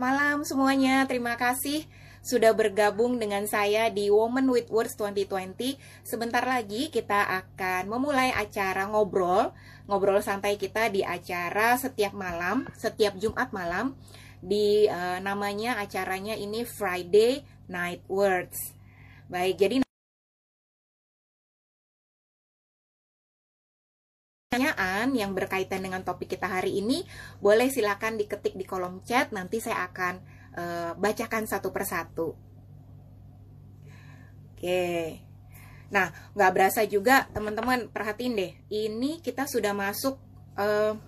malam semuanya. Terima kasih sudah bergabung dengan saya di Women with Words 2020. Sebentar lagi kita akan memulai acara ngobrol, ngobrol santai kita di acara setiap malam, setiap Jumat malam di uh, namanya acaranya ini Friday Night Words. Baik, jadi pertanyaan yang berkaitan dengan topik kita hari ini, boleh silakan diketik di kolom chat. Nanti saya akan uh, bacakan satu persatu. Oke. Nah, nggak berasa juga teman-teman perhatiin deh. Ini kita sudah masuk uh,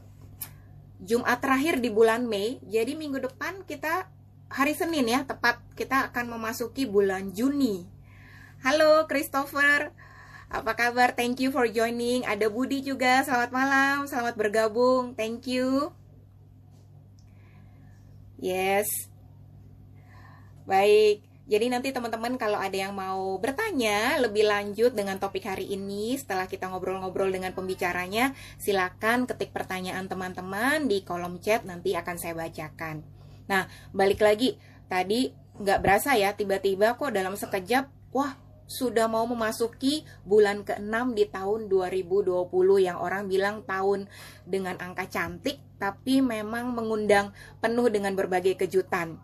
Jumat terakhir di bulan Mei. Jadi minggu depan kita hari Senin ya, tepat kita akan memasuki bulan Juni. Halo Christopher, apa kabar? Thank you for joining. Ada Budi juga. Selamat malam, selamat bergabung. Thank you. Yes, Baik, jadi nanti teman-teman kalau ada yang mau bertanya lebih lanjut dengan topik hari ini setelah kita ngobrol-ngobrol dengan pembicaranya, silakan ketik pertanyaan teman-teman di kolom chat nanti akan saya bacakan. Nah, balik lagi tadi nggak berasa ya tiba-tiba kok dalam sekejap, wah sudah mau memasuki bulan ke-6 di tahun 2020 yang orang bilang tahun dengan angka cantik tapi memang mengundang penuh dengan berbagai kejutan.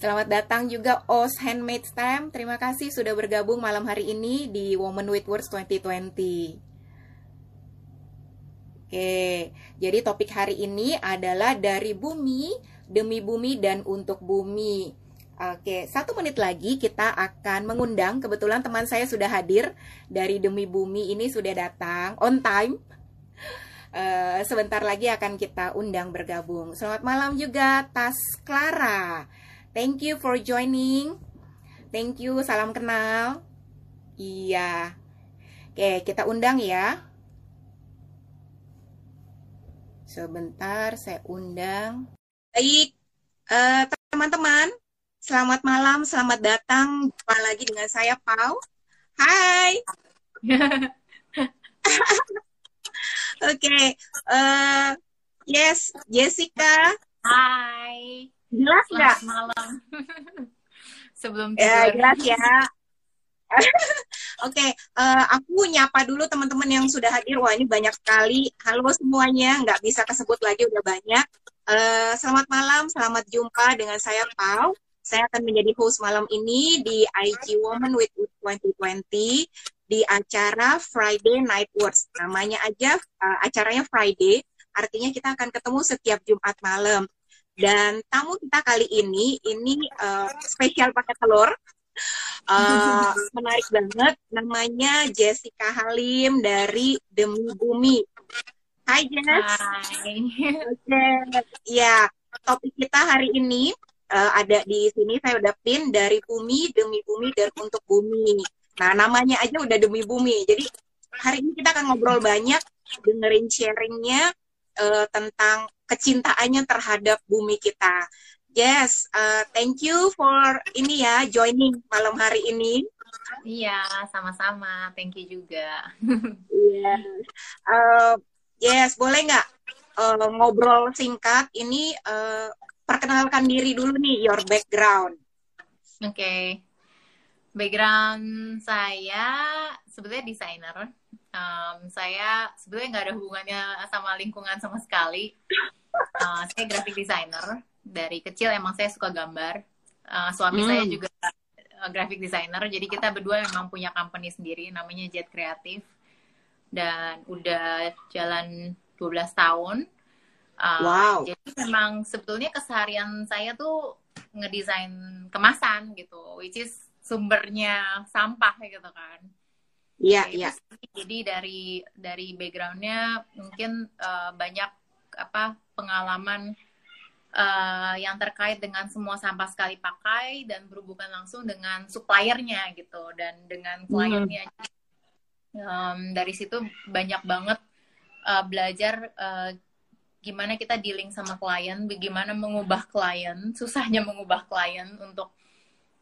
Selamat datang juga Os Handmade Stamp. Terima kasih sudah bergabung malam hari ini di Women with Words 2020. Oke, jadi topik hari ini adalah dari bumi, demi bumi, dan untuk bumi. Oke, satu menit lagi kita akan mengundang. Kebetulan teman saya sudah hadir dari demi bumi ini sudah datang on time. Uh, sebentar lagi akan kita undang bergabung. Selamat malam juga Tas Clara. Thank you for joining. Thank you, salam kenal. Iya. Oke, kita undang ya. Sebentar, saya undang. Baik, teman eh, teman-teman, selamat malam, selamat datang. Jumpa lagi dengan saya, Pau. Hai. Oke, okay. uh, eh, yes, Jessica. Hai. Jelas nggak? malam. Sebelum ya, tidur. Ya, jelas ya. Oke, okay, uh, eh, aku nyapa dulu teman-teman yang sudah hadir. Wah, ini banyak sekali. Halo semuanya, nggak bisa kesebut lagi, udah banyak. Uh, selamat malam, selamat jumpa dengan saya Pau. Saya akan menjadi host malam ini di IG Woman with 2020 di acara Friday Night Words. Namanya aja uh, acaranya Friday, artinya kita akan ketemu setiap Jumat malam. Dan tamu kita kali ini ini uh, spesial pakai telur. Uh, menarik banget namanya Jessica Halim dari Demi Bumi. Hai Jess. Hai. Oke, okay. ya topik kita hari ini uh, ada di sini saya udah pin dari bumi demi bumi dan untuk bumi. Nah namanya aja udah demi bumi. Jadi hari ini kita akan ngobrol banyak dengerin sharingnya uh, tentang kecintaannya terhadap bumi kita. Yes, uh, thank you for ini ya joining malam hari ini. Iya, sama-sama. Thank you juga. Iya. yeah. uh, yes, boleh nggak uh, ngobrol singkat? Ini uh, perkenalkan diri dulu nih, your background. Oke. Okay. Background saya sebetulnya desainer um, saya sebetulnya nggak ada hubungannya sama lingkungan sama sekali. Uh, saya graphic designer. Dari kecil emang saya suka gambar. Uh, suami hmm. saya juga uh, graphic designer. Jadi kita berdua memang punya company sendiri namanya Jet Kreatif. Dan udah jalan 12 tahun. Uh, wow. Jadi memang sebetulnya keseharian saya tuh ngedesain kemasan gitu, which is sumbernya sampah gitu kan. Iya, iya. Jadi dari dari backgroundnya mungkin uh, banyak apa pengalaman uh, yang terkait dengan semua sampah sekali pakai dan berhubungan langsung dengan suppliernya gitu dan dengan kliennya. Hmm. Um, dari situ banyak banget uh, belajar uh, gimana kita dealing sama klien, bagaimana mengubah klien, susahnya mengubah klien untuk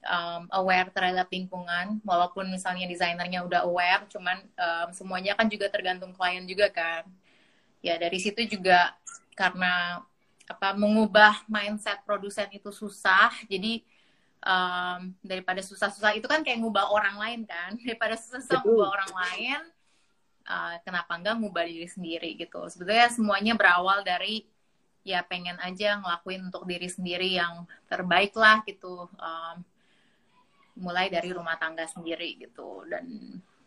um, aware terhadap lingkungan walaupun misalnya desainernya udah aware cuman um, semuanya kan juga tergantung klien juga kan. Ya dari situ juga karena apa mengubah mindset produsen itu susah jadi um, daripada susah-susah itu kan kayak ngubah orang lain kan. Daripada susah-susah ngubah orang lain uh, kenapa enggak ngubah diri sendiri gitu sebetulnya semuanya berawal dari ya pengen aja ngelakuin untuk diri sendiri yang terbaik lah gitu um, mulai dari rumah tangga sendiri gitu dan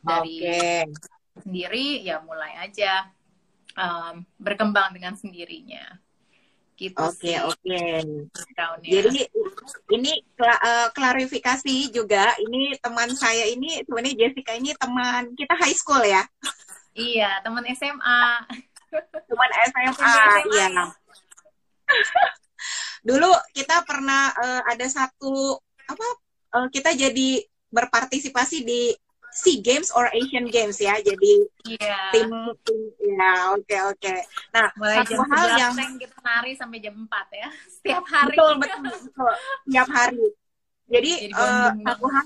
dari okay. sendiri ya mulai aja um, berkembang dengan sendirinya gitu Oke, okay, oke. Okay. Jadi ini uh, klarifikasi juga, ini teman saya ini sebenarnya Jessica ini teman kita high school ya. Iya, teman SMA. Teman SMA, iya. Dulu kita pernah uh, ada satu apa uh, kita jadi berpartisipasi di SEA Games or Asian Games ya. Jadi yeah. tim tim ya oke okay, oke. Okay. Nah, Mulai satu jam hal yang kita nari sampai jam 4 ya. Setiap hari. Betul, betul, betul. Setiap hari. Jadi, Jadi uh, satu hal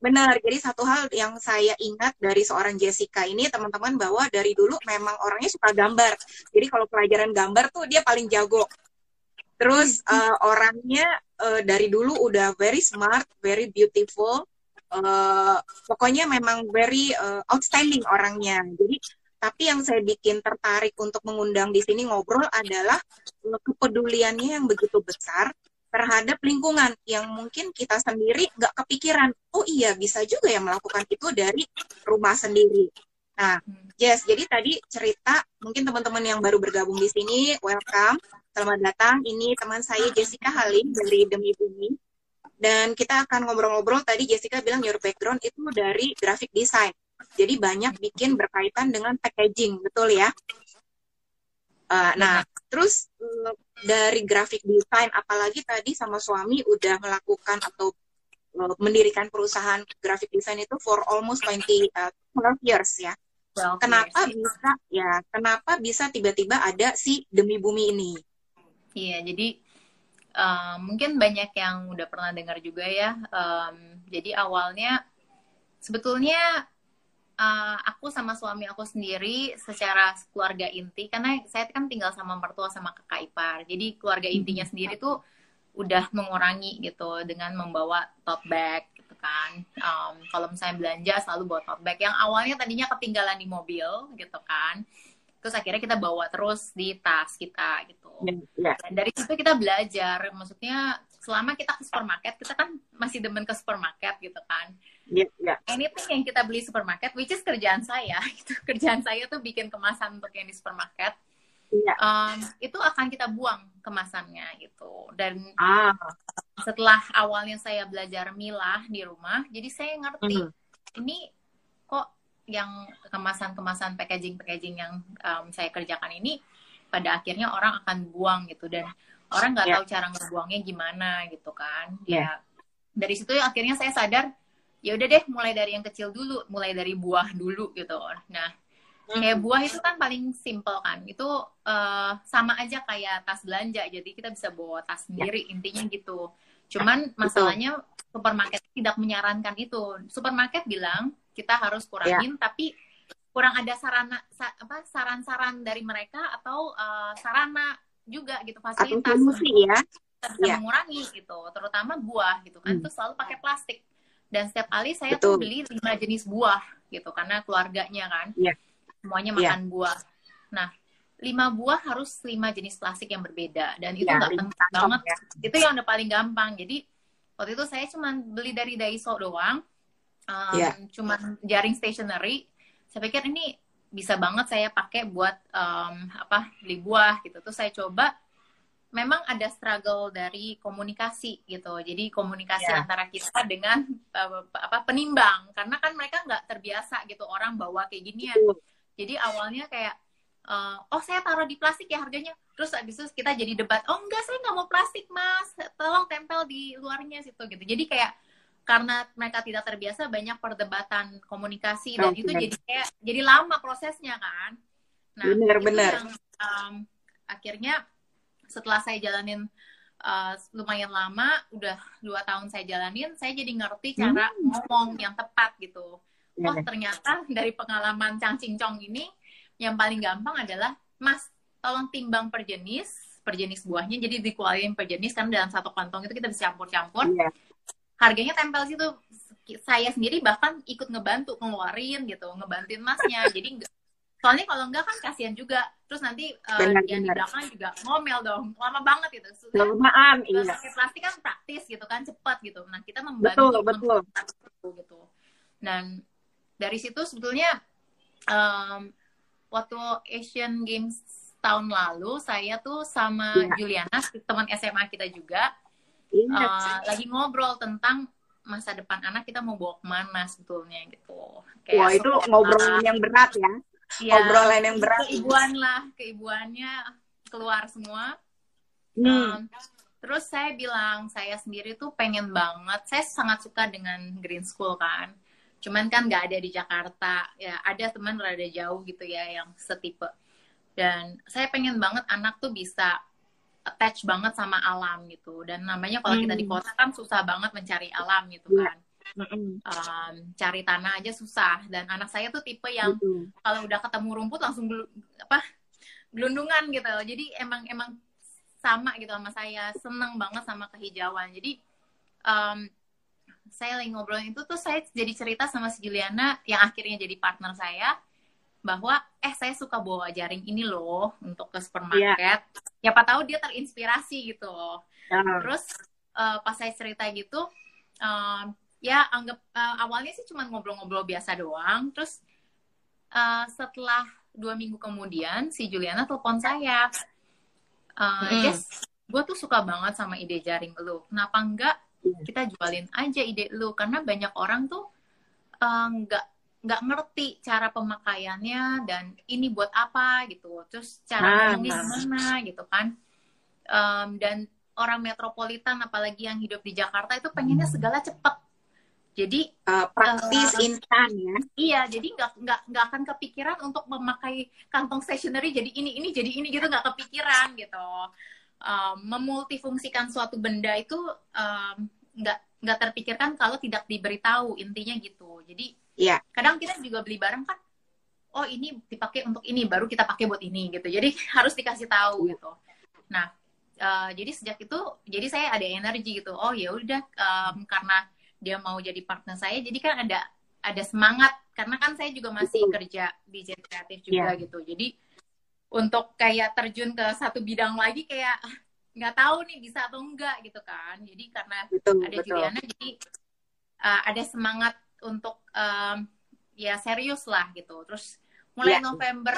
benar. Jadi satu hal yang saya ingat dari seorang Jessica ini teman-teman bahwa dari dulu memang orangnya suka gambar. Jadi kalau pelajaran gambar tuh dia paling jago. Terus uh, orangnya uh, dari dulu udah very smart, very beautiful uh, pokoknya memang very uh, outstanding orangnya. Jadi tapi yang saya bikin tertarik untuk mengundang di sini ngobrol adalah kepeduliannya yang begitu besar terhadap lingkungan yang mungkin kita sendiri nggak kepikiran. Oh iya bisa juga ya melakukan itu dari rumah sendiri. Nah, Jess, jadi tadi cerita mungkin teman-teman yang baru bergabung di sini, welcome, selamat datang. Ini teman saya Jessica Halim dari Demi Bumi dan kita akan ngobrol-ngobrol tadi Jessica bilang your background itu dari graphic design. Jadi banyak bikin berkaitan dengan packaging, betul ya? Uh, nah, terus uh, dari graphic design, apalagi tadi sama suami udah melakukan atau uh, mendirikan perusahaan graphic design itu for almost 20 uh, years ya. Well, kenapa yes. bisa ya? Kenapa bisa tiba-tiba ada si demi bumi ini? Iya, jadi um, mungkin banyak yang udah pernah dengar juga ya. Um, jadi awalnya sebetulnya uh, aku sama suami aku sendiri secara keluarga inti karena saya kan tinggal sama mertua sama kakak ipar. Jadi keluarga hmm. intinya sendiri tuh udah mengurangi gitu dengan membawa tote bag gitu kan. Um, kalau misalnya belanja selalu bawa tote bag yang awalnya tadinya ketinggalan di mobil gitu kan terus akhirnya kita bawa terus di tas kita gitu yeah. dan dari situ kita belajar maksudnya selama kita ke supermarket kita kan masih demen ke supermarket gitu kan yeah, yeah. anything yang kita beli supermarket which is kerjaan saya itu kerjaan saya tuh bikin kemasan untuk yang di supermarket yeah. um, itu akan kita buang kemasannya gitu dan ah. setelah awalnya saya belajar milah di rumah jadi saya ngerti mm -hmm. ini kok yang kemasan-kemasan packaging-packaging yang um, saya kerjakan ini pada akhirnya orang akan buang gitu dan orang nggak yeah. tahu cara ngebuangnya gimana gitu kan yeah. ya dari situ akhirnya saya sadar ya udah deh mulai dari yang kecil dulu mulai dari buah dulu gitu. Nah kayak buah itu kan paling simple kan. Itu uh, sama aja kayak tas belanja. Jadi kita bisa bawa tas sendiri yeah. intinya gitu. Cuman masalahnya supermarket tidak menyarankan itu. Supermarket bilang kita harus kurangin yeah. tapi kurang ada sarana sa, apa saran-saran dari mereka atau uh, sarana juga gitu fasilitas ya. bisa yeah. mengurangi gitu. Terutama buah gitu kan hmm. itu selalu pakai plastik dan setiap kali saya Betul. tuh beli lima jenis buah gitu karena keluarganya kan yeah. semuanya iya. makan yeah. buah nah lima buah harus lima jenis plastik yang berbeda dan itu iya, nggak yeah, penting banget ya. itu yang udah paling gampang jadi waktu itu saya cuma beli dari Daiso doang um, yeah. cuman jaring stationery saya pikir ini bisa banget saya pakai buat um, apa beli buah gitu tuh saya coba memang ada struggle dari komunikasi gitu. Jadi komunikasi yeah. antara kita dengan uh, apa penimbang. Karena kan mereka nggak terbiasa gitu orang bawa kayak ginian. Uh. jadi awalnya kayak uh, oh saya taruh di plastik ya harganya. Terus abis itu kita jadi debat oh enggak saya nggak mau plastik mas. Tolong tempel di luarnya situ gitu. Jadi kayak karena mereka tidak terbiasa banyak perdebatan komunikasi dan itu jadi kayak jadi lama prosesnya kan. Nah benar-benar um, akhirnya setelah saya jalanin uh, lumayan lama udah dua tahun saya jalanin saya jadi ngerti cara hmm. ngomong yang tepat gitu. Oh ternyata dari pengalaman cang cincong ini yang paling gampang adalah mas tolong timbang per jenis per jenis buahnya. Jadi dikeluarin per jenis kan dalam satu kantong itu kita bisa campur-campur. Iya. harganya tempel situ. Saya sendiri bahkan ikut ngebantu ngeluarin gitu ngebantuin masnya. Jadi soalnya kalau enggak kan kasihan juga terus nanti uh, Benar, yang di benar. belakang juga ngomel dong lama banget gitu Kelamaan, kalau iya. pakai plastik kan praktis gitu kan cepat gitu nah kita membantu Betul, betul. gitu dan dari situ sebetulnya em, waktu Asian Games tahun lalu saya tuh sama Iya. Juliana teman SMA kita juga Iya. uh, lagi ngobrol tentang masa depan anak kita mau bawa ke mana sebetulnya gitu. Wah, itu ngobrolan yang berat ya. Iya, Obrolan yang berat. Keibuan lah, keibuannya keluar semua. Hmm. Um, terus saya bilang saya sendiri tuh pengen banget. Saya sangat suka dengan Green School kan. Cuman kan nggak ada di Jakarta. Ya ada teman rada jauh gitu ya yang setipe. Dan saya pengen banget anak tuh bisa attach banget sama alam gitu. Dan namanya kalau kita di Hmm. kota kan susah banget mencari alam gitu Iya. kan. Um, cari tanah aja susah. Dan anak saya tuh tipe yang Betul. kalau udah ketemu rumput langsung gelu- apa gelundungan gitu. Jadi emang emang sama gitu sama saya. Seneng banget sama kehijauan. Jadi em, saya lagi ngobrolin itu tuh saya jadi cerita sama si Juliana yang akhirnya jadi partner saya bahwa eh saya suka bawa jaring ini loh untuk ke supermarket. Siapa tahu dia terinspirasi gitu. Loh Nah, terus eh, pas saya cerita gitu em, ya anggap eh, awalnya sih cuma ngobrol-ngobrol biasa doang. Terus eh, setelah dua minggu kemudian si Juliana telepon saya. Eh, Hmm. Jess gue tuh suka banget sama ide jaring lu. Kenapa enggak Iya. kita jualin aja ide lu? Karena banyak orang tuh eh, nggak nggak ngerti cara pemakaiannya dan ini buat apa gitu. Terus cara ngomongnya nah. gimana gitu kan. Em, dan orang metropolitan apalagi yang hidup di Jakarta itu pengennya segala cepet jadi eh, praktis Eh, instan ya. iya jadi nggak nggak nggak akan kepikiran untuk memakai kantong stationery jadi ini ini jadi ini gitu nggak kepikiran gitu Em, memultifungsikan suatu benda itu em, nggak nggak terpikirkan kalau tidak diberitahu intinya gitu jadi Iya. kadang kita juga beli barang kan oh ini dipakai untuk ini baru kita pakai buat ini gitu jadi harus dikasih tahu Iya. gitu nah eh, jadi sejak itu jadi saya ada energi gitu oh ya udah em, karena dia mau jadi partner saya jadi kan ada ada semangat karena kan saya juga masih Betul. kerja di Jet kreatif juga Iya. gitu jadi untuk kayak terjun ke satu bidang lagi kayak ah, nggak tahu nih bisa atau enggak gitu kan jadi karena Betul, ada betul. Juliana jadi uh, ada semangat untuk um, ya serius lah gitu terus mulai Ya. November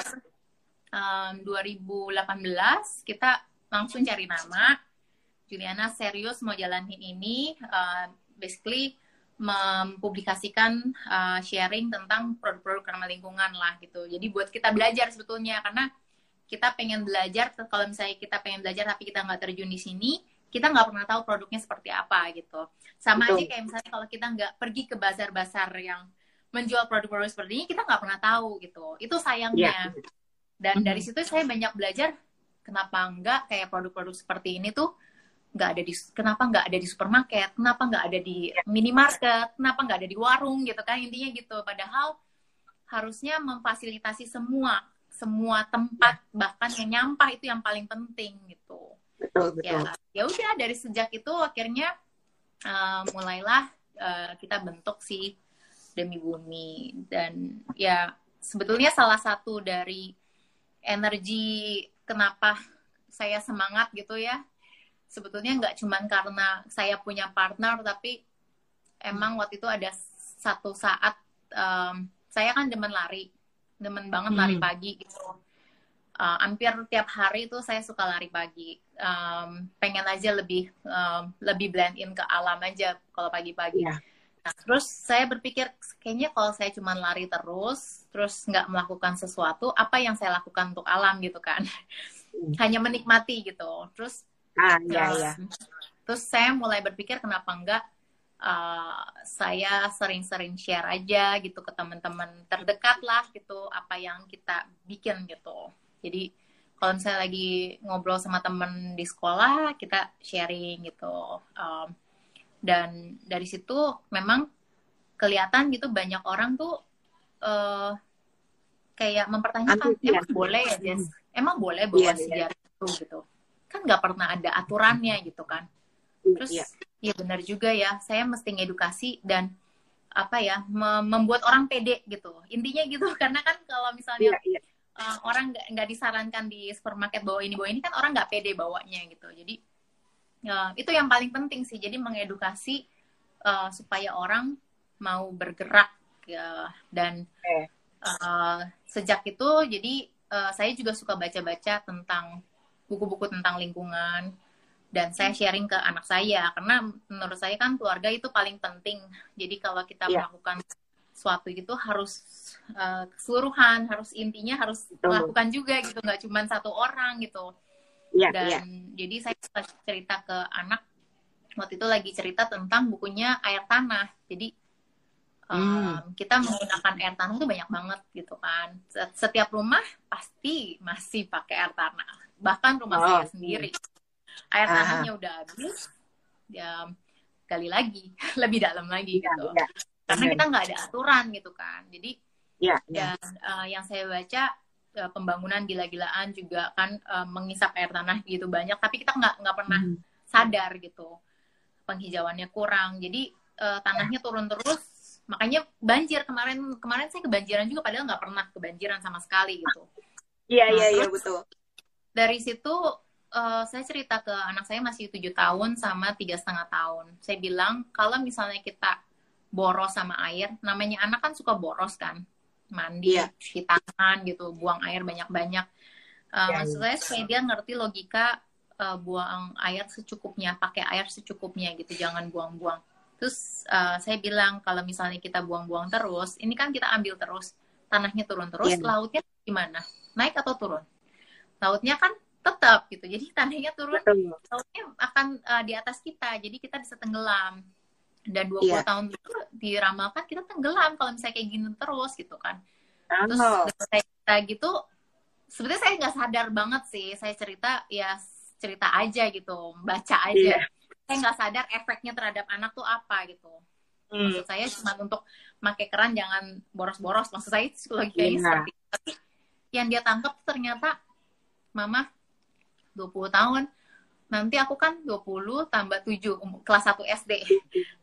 um, 2018 kita langsung cari nama Juliana serius mau jalanin ini uh, basically mempublikasikan uh, sharing tentang produk-produk ramah lingkungan lah gitu. Jadi buat kita belajar sebetulnya karena kita pengen belajar kalau misalnya kita pengen belajar tapi kita nggak terjun di sini kita nggak pernah tahu produknya seperti apa gitu. Sama Betul. aja kayak misalnya kalau kita nggak pergi ke bazar-bazar yang menjual produk-produk seperti ini kita nggak pernah tahu gitu. Itu sayangnya. Dan Mhm. dari situ saya banyak belajar kenapa nggak kayak produk-produk seperti ini tuh nggak ada di kenapa nggak ada di supermarket? Kenapa nggak ada di minimarket? Kenapa nggak ada di warung gitu kan? Intinya gitu. Padahal harusnya memfasilitasi semua semua tempat bahkan yang nyampah itu yang paling penting gitu. Betul, betul. ya ya udah dari sejak itu akhirnya eh, mulailah eh, kita bentuk si demi bumi. Dan ya sebetulnya salah satu dari energi kenapa saya semangat gitu ya sebetulnya nggak cuman karena saya punya partner tapi emang waktu itu ada satu saat em, saya kan demen lari demen banget lari Hmm. pagi gitu Uh, hampir tiap hari tuh saya suka lari pagi Em, pengen aja lebih em, lebih blend in ke alam aja kalau pagi-pagi Iya. Nah, terus saya berpikir kayaknya kalau saya cuma lari terus, terus nggak melakukan sesuatu, apa yang saya lakukan untuk alam gitu kan? Hmm. Hanya menikmati gitu. Terus, Ah, iya, iya. terus saya mulai berpikir kenapa enggak uh, saya sering-sering share aja gitu ke teman-teman terdekat lah gitu apa yang kita bikin gitu. Jadi kalau misalnya lagi ngobrol sama temen di sekolah, kita sharing gitu. Um, dan dari situ memang kelihatan gitu banyak orang tuh eh kayak mempertanyakan Antusias. emang boleh ya Jess emang boleh bawa si iya. jaring itu gitu kan nggak pernah ada aturannya gitu kan Iya, terus iya. ya benar juga ya saya mesti ngedukasi dan apa ya me- membuat orang pede gitu intinya gitu karena kan kalau misalnya Iya, iya. uh, orang nggak disarankan di supermarket bawa ini bawa ini kan orang nggak pede bawanya gitu jadi uh, itu yang paling penting sih jadi mengedukasi uh, supaya orang mau bergerak ya. dan uh, sejak itu jadi uh, saya juga suka baca-baca tentang buku-buku tentang lingkungan. Dan saya sharing ke anak saya karena menurut saya kan keluarga itu paling penting. Jadi kalau kita Iya. melakukan suatu itu harus uh, keseluruhan harus intinya harus Betul. melakukan juga gitu nggak cuma satu orang gitu. Iya, dan iya. jadi saya cerita ke anak waktu itu lagi cerita tentang bukunya air tanah. Jadi um, kita menggunakan air tanah itu banyak banget gitu kan. Set- setiap rumah pasti masih pakai air tanah bahkan rumah Oh, saya sendiri air Aha. tanahnya udah habis ya kali lagi lebih dalam lagi Iya, gitu iya. karena kita nggak ada aturan gitu kan jadi Iya, iya. dan uh, yang saya baca uh, pembangunan gila-gilaan juga kan uh, mengisap air tanah gitu banyak tapi kita nggak nggak pernah Hmm. sadar gitu penghijauannya kurang jadi uh, tanahnya turun terus makanya banjir kemarin kemarin saya kebanjiran juga padahal nggak pernah kebanjiran sama sekali gitu Iya, Nah, iya, iya, terus- betul. Dari situ uh, saya cerita ke anak saya masih tujuh tahun sama tiga setengah tahun. Saya bilang kalau misalnya kita boros sama air namanya anak kan suka boros kan mandi Iya. cuci tangan gitu buang air banyak-banyak. Uh, Iya, maksud saya supaya dia ngerti logika uh, buang air secukupnya pakai air secukupnya gitu jangan buang-buang. Terus uh, saya bilang kalau misalnya kita buang-buang terus ini kan kita ambil terus tanahnya turun terus Iya. lautnya gimana? Naik atau turun lautnya kan tetap gitu. Jadi tanahnya turun Betul. lautnya akan uh, di atas kita. Jadi kita bisa tenggelam. Dan 20 Iya. tahun itu diramalkan kita tenggelam kalau misalnya kayak gini terus gitu kan. Terus Oh, dengan saya cerita gitu sebenarnya saya nggak sadar banget sih. Saya cerita ya cerita aja gitu. Baca aja. Iya. saya nggak sadar efeknya terhadap anak tuh apa gitu. Hmm. maksud saya cuma untuk pakai keran jangan boros-boros. Maksud saya logikanya Iya. seperti itu. Tapi yang dia tangkap ternyata mama 20 tahun. Nanti aku kan 20 tambah 7 um- kelas 1 SD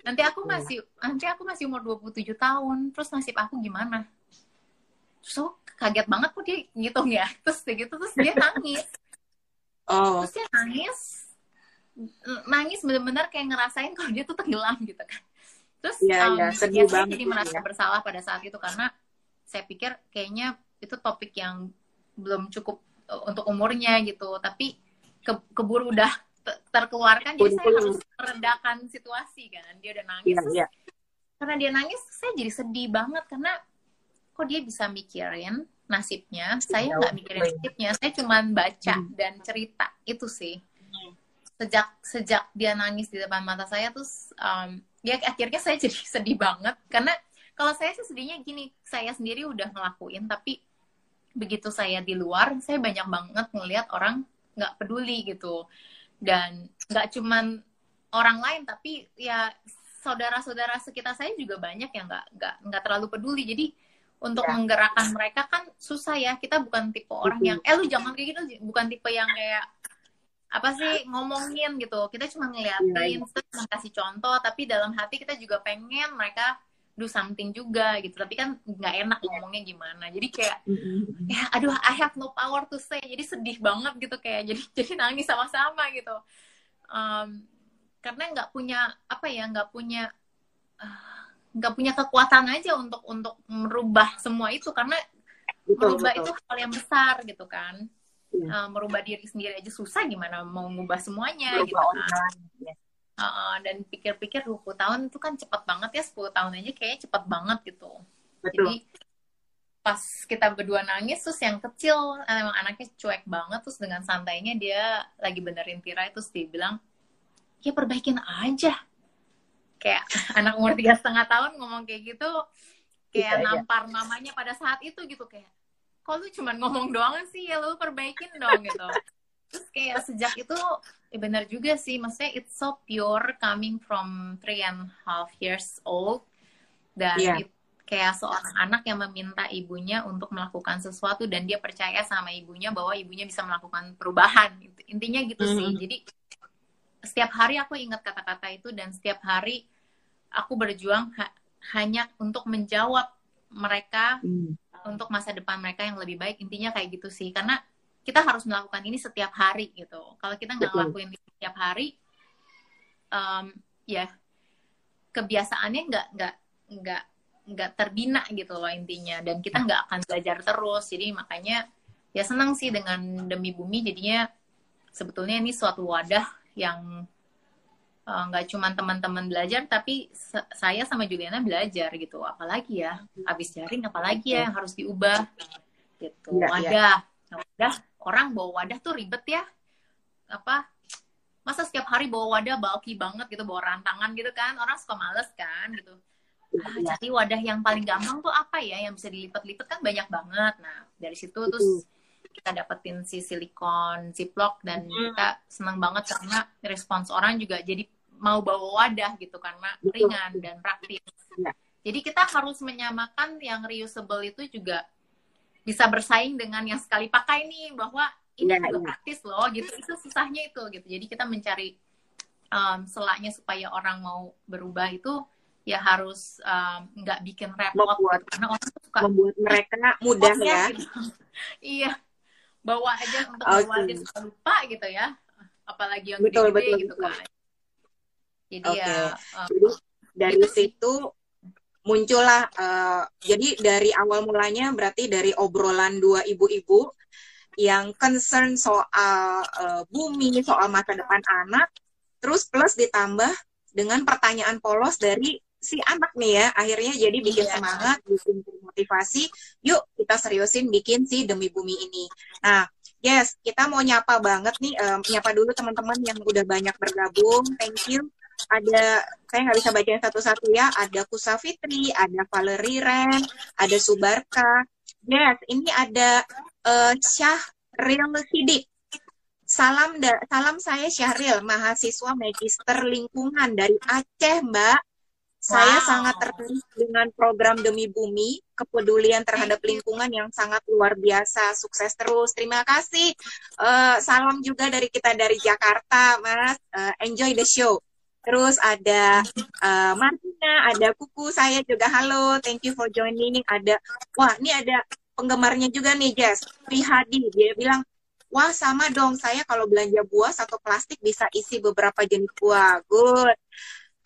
nanti aku Iya. masih nanti aku masih umur 27 tahun. Terus nasib aku gimana? Terus aku kaget banget kok dia ngitung ya terus dia gitu terus dia nangis. Oh, terus dia nangis. Nangis bener-bener kayak ngerasain kalau dia tuh tenggelam gitu kan. Terus Iya, um, iya, ya sedih saya banget jadi ya. merasa bersalah pada saat itu karena saya pikir kayaknya itu topik yang belum cukup untuk umurnya gitu. Tapi ke- keburu udah te- terkeluarkan jadi saya harus meredakan situasi kan. Dia udah nangis. Iya, terus iya. karena dia nangis saya jadi sedih banget. Karena kok dia bisa mikirin nasibnya? Saya nggak mikirin Iya. nasibnya. Saya cuman baca Hmm. dan cerita. Itu sih. Sejak sejak dia nangis di depan mata saya terus um, ya akhirnya saya jadi sedih banget. Karena kalau saya sih sedihnya gini saya sendiri udah ngelakuin tapi begitu saya di luar saya banyak banget ngelihat orang nggak peduli gitu. Dan nggak cuman orang lain tapi ya saudara-saudara sekitar saya juga banyak yang nggak nggak nggak terlalu peduli. Jadi untuk Ya. menggerakkan mereka kan susah ya. Kita bukan tipe orang yang eh lu jangan kayak gitu bukan tipe yang kayak apa sih ngomongin gitu. Kita cuma ngeliatin Iya, terus kasih contoh. Tapi dalam hati kita juga pengen mereka do something juga gitu. Tapi kan nggak enak ngomongnya gimana. Jadi kayak ya aduh I have no power to say. Jadi sedih banget gitu kayak jadi jadi nangis sama-sama gitu. Em, karena nggak punya apa ya nggak punya ah, nggak punya kekuatan aja untuk untuk merubah semua itu. Karena Betul, merubah betul. itu hal yang besar gitu kan. Eh, merubah diri sendiri aja susah gimana mau ngubah semuanya gitu Berubah kan. orang lain. Heeh, dan pikir-pikir 20 tahun itu kan cepat banget ya 10 tahun aja kayaknya cepat banget gitu Betul. jadi pas kita berdua nangis terus yang kecil emang anaknya cuek banget terus dengan santainya dia lagi benerin tirai terus dia bilang ya perbaikin aja kayak anak umur tiga setengah tahun ngomong kayak gitu kayak Iya, iya. nampar namanya pada saat itu gitu kayak kok lu cuman ngomong doang sih ya lu perbaikin dong gitu terus kayak sejak itu ya benar juga sih maksudnya it's so pure coming from three and half years old dan Iya. it- kayak seorang anak yang meminta ibunya untuk melakukan sesuatu dan dia percaya sama ibunya bahwa ibunya bisa melakukan perubahan intinya gitu mm -hmm. sih jadi setiap hari aku ingat kata-kata itu dan setiap hari aku berjuang ha hanya untuk menjawab mereka mm. untuk masa depan mereka yang lebih baik intinya kayak gitu sih karena kita harus melakukan ini setiap hari gitu. Kalau kita nggak ngelakuin ini setiap hari um, ya kebiasaannya nggak nggak nggak nggak terbina gitu loh intinya. Dan kita nggak akan belajar terus. Jadi makanya ya senang sih dengan demi bumi. Jadinya sebetulnya ini suatu wadah yang eh, nggak uh, cuma teman-teman belajar tapi saya sama Juliana belajar gitu. Apalagi ya habis jaring apalagi ya yang harus diubah? Gitu. Ya, wadah. Ya. wadah orang bawa wadah tuh ribet ya. Apa masa setiap hari bawa wadah bulky banget gitu bawa rantangan gitu kan. Orang suka males kan gitu. Ah, cari wadah yang paling gampang tuh apa ya yang bisa dilipat-lipat kan banyak banget. Nah dari situ terus kita dapetin si silikon ziplock dan hmm. kita seneng banget karena respons orang juga jadi mau bawa wadah gitu karena ringan dan praktis ya. jadi kita harus menyamakan yang reusable itu juga bisa bersaing dengan yang sekali pakai nih bahwa ini ya, juga ya. praktis loh gitu itu susahnya itu gitu jadi kita mencari um, selaknya supaya orang mau berubah itu ya harus nggak um, bikin repot membuat, karena orang suka membuat mereka mudah ya gitu. iya bawa aja untuk okay. bawa aja suka lupa gitu ya apalagi yang betul, gede, betul, gitu betul. kan jadi okay. ya um, jadi dari itu situ muncullah uh, jadi dari awal mulanya berarti dari obrolan dua ibu-ibu yang concern soal uh, bumi soal masa depan anak terus plus ditambah dengan pertanyaan polos dari si anak nih ya akhirnya jadi bikin iya. semangat bikin motivasi yuk kita seriusin bikin si demi bumi ini nah yes kita mau nyapa banget nih um, nyapa dulu teman-teman yang udah banyak bergabung thank you ada saya nggak bisa bacain satu-satu ya ada Kusa Fitri ada Valerie Ren ada Subarka yes ini ada uh, Syahril Sidik Salam da, salam saya Syahril, mahasiswa magister lingkungan dari Aceh, Mbak. Saya sangat tertarik dengan program Demi Bumi, kepedulian terhadap lingkungan yang sangat luar biasa. Sukses terus. Terima kasih. Uh, salam juga dari kita dari Jakarta, Mas. Uh, enjoy the show. Terus ada uh, Martina, ada Kuku, saya juga halo. Thank you for joining. Ada, wah ini ada penggemarnya juga nih, Jess. Prihadi, dia bilang, wah sama dong, saya kalau belanja buah satu plastik bisa isi beberapa jenis buah. Good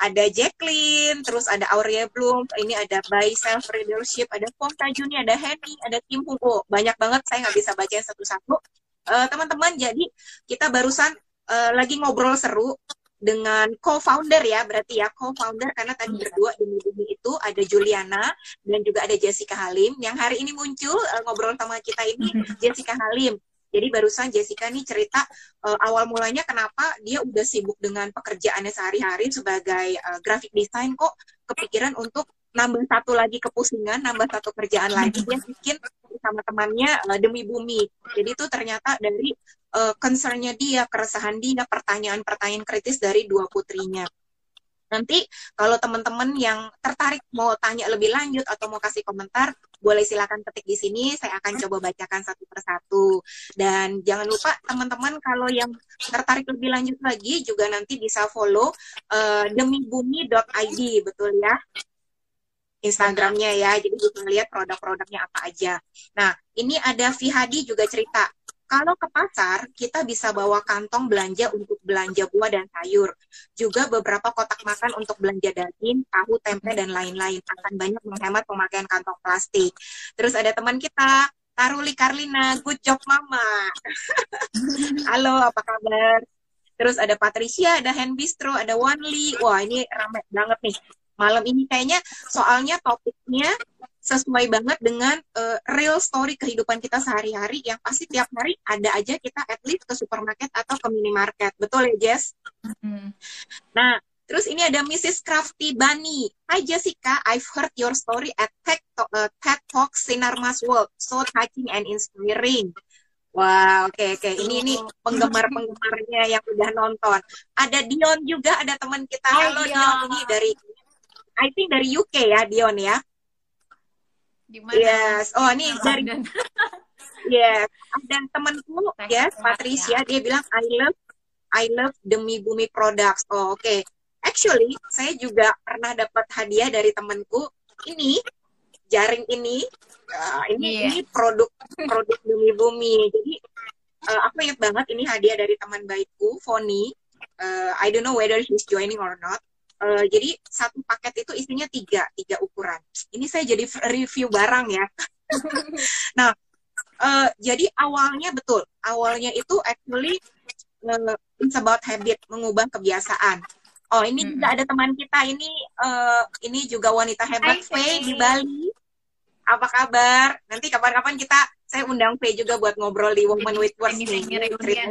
ada Jacqueline, terus ada Aurea Bloom, ini ada By Self Leadership, ada Fong Tajuni, ada Henny, ada Kim Hugo. Banyak banget saya nggak bisa baca satu-satu. Uh, teman-teman, jadi kita barusan uh, lagi ngobrol seru dengan co-founder ya, berarti ya co-founder karena tadi iya. berdua di bumi itu ada Juliana dan juga ada Jessica Halim. Yang hari ini muncul uh, ngobrol sama kita ini Jessica Halim. Jadi barusan Jessica nih cerita uh, awal mulanya kenapa dia udah sibuk dengan pekerjaannya sehari-hari sebagai uh, graphic design kok kepikiran untuk nambah satu lagi kepusingan, nambah satu kerjaan lagi dia bikin sama temannya uh, demi bumi. Jadi itu ternyata dari uh, concernnya dia, keresahan dia, pertanyaan-pertanyaan kritis dari dua putrinya. Nanti kalau teman-teman yang tertarik mau tanya lebih lanjut atau mau kasih komentar, boleh silakan ketik di sini. Saya akan coba bacakan satu persatu. Dan jangan lupa teman-teman kalau yang tertarik lebih lanjut lagi juga nanti bisa follow uh, demibumi.id, betul ya? Instagramnya ya, jadi bisa lihat produk-produknya apa aja. Nah, ini ada Vihadi juga cerita, kalau ke pasar, kita bisa bawa kantong belanja untuk belanja buah dan sayur. Juga beberapa kotak makan untuk belanja daging, tahu, tempe, dan lain-lain. Akan banyak menghemat pemakaian kantong plastik. Terus ada teman kita, Taruli Karlina, good job mama. Halo, apa kabar? Terus ada Patricia, ada Hand Bistro, ada Wanli. Wah, ini ramai banget nih. Malam ini kayaknya soalnya topiknya sesuai banget dengan uh, real story kehidupan kita sehari-hari yang pasti tiap hari ada aja kita at least ke supermarket atau ke minimarket. Betul ya, Jess? Mm-hmm. Nah, terus ini ada Mrs. Crafty Bunny. Hi Jessica, I've heard your story at TED, uh, TED Talk Sinar Mas World. So touching and inspiring. Wah, wow, oke okay, oke. Okay. Ini ini penggemar-penggemarnya yang udah nonton. Ada Dion juga, ada teman kita. Halo Dion. Dion, ini dari I think dari UK ya, Dion ya. Gimana? Yes. Oh, ini dari Dan yes. Ada temanku, yes, Patricia, dia bilang I love I love Demi Bumi Products. Oh, oke. Actually, saya juga pernah dapat hadiah dari temanku. Ini jaring ini uh, ini Iya. ini produk produk Demi Bumi. Jadi uh, aku ingat banget ini hadiah dari teman baikku, Foni. Uh, I don't know whether she's joining or not. Uh, jadi satu paket itu isinya tiga, tiga ukuran. Ini saya jadi review barang ya. nah, uh, jadi awalnya betul, awalnya itu actually uh, it's about habit, mengubah kebiasaan. Oh, ini Mm-mm. juga ada teman kita ini, uh, ini juga wanita hebat, Faye di. Bali. Apa kabar? Nanti kapan-kapan kita, saya undang Faye juga buat ngobrol di Women with Words Ini ya.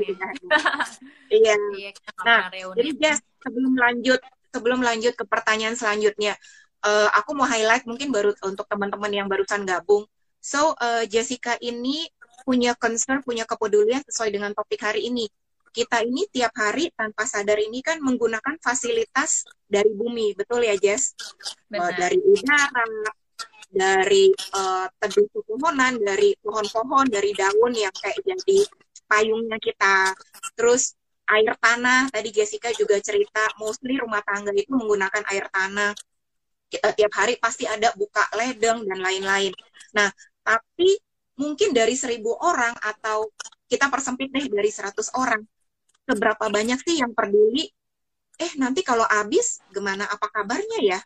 Iya. Iya, Nah. Jadi Jess, sebelum lanjut sebelum lanjut ke pertanyaan selanjutnya, eh, aku mau highlight mungkin baru untuk teman-teman yang barusan gabung. So eh, Jessica ini punya concern, punya kepedulian sesuai dengan topik hari ini. Kita ini tiap hari tanpa sadar ini kan menggunakan fasilitas dari bumi, betul ya Jess? Eh, Benar. dari udara, dari eh, teduh pepohonan, dari pohon-pohon, dari daun yang kayak jadi payungnya kita. Terus air tanah, tadi Jessica juga cerita, mostly rumah tangga itu menggunakan air tanah. Kita tiap hari pasti ada buka ledeng dan lain-lain. Nah, tapi mungkin dari seribu orang atau kita persempit deh dari 100 orang, seberapa banyak sih yang peduli? Eh, nanti kalau habis, gimana apa kabarnya ya?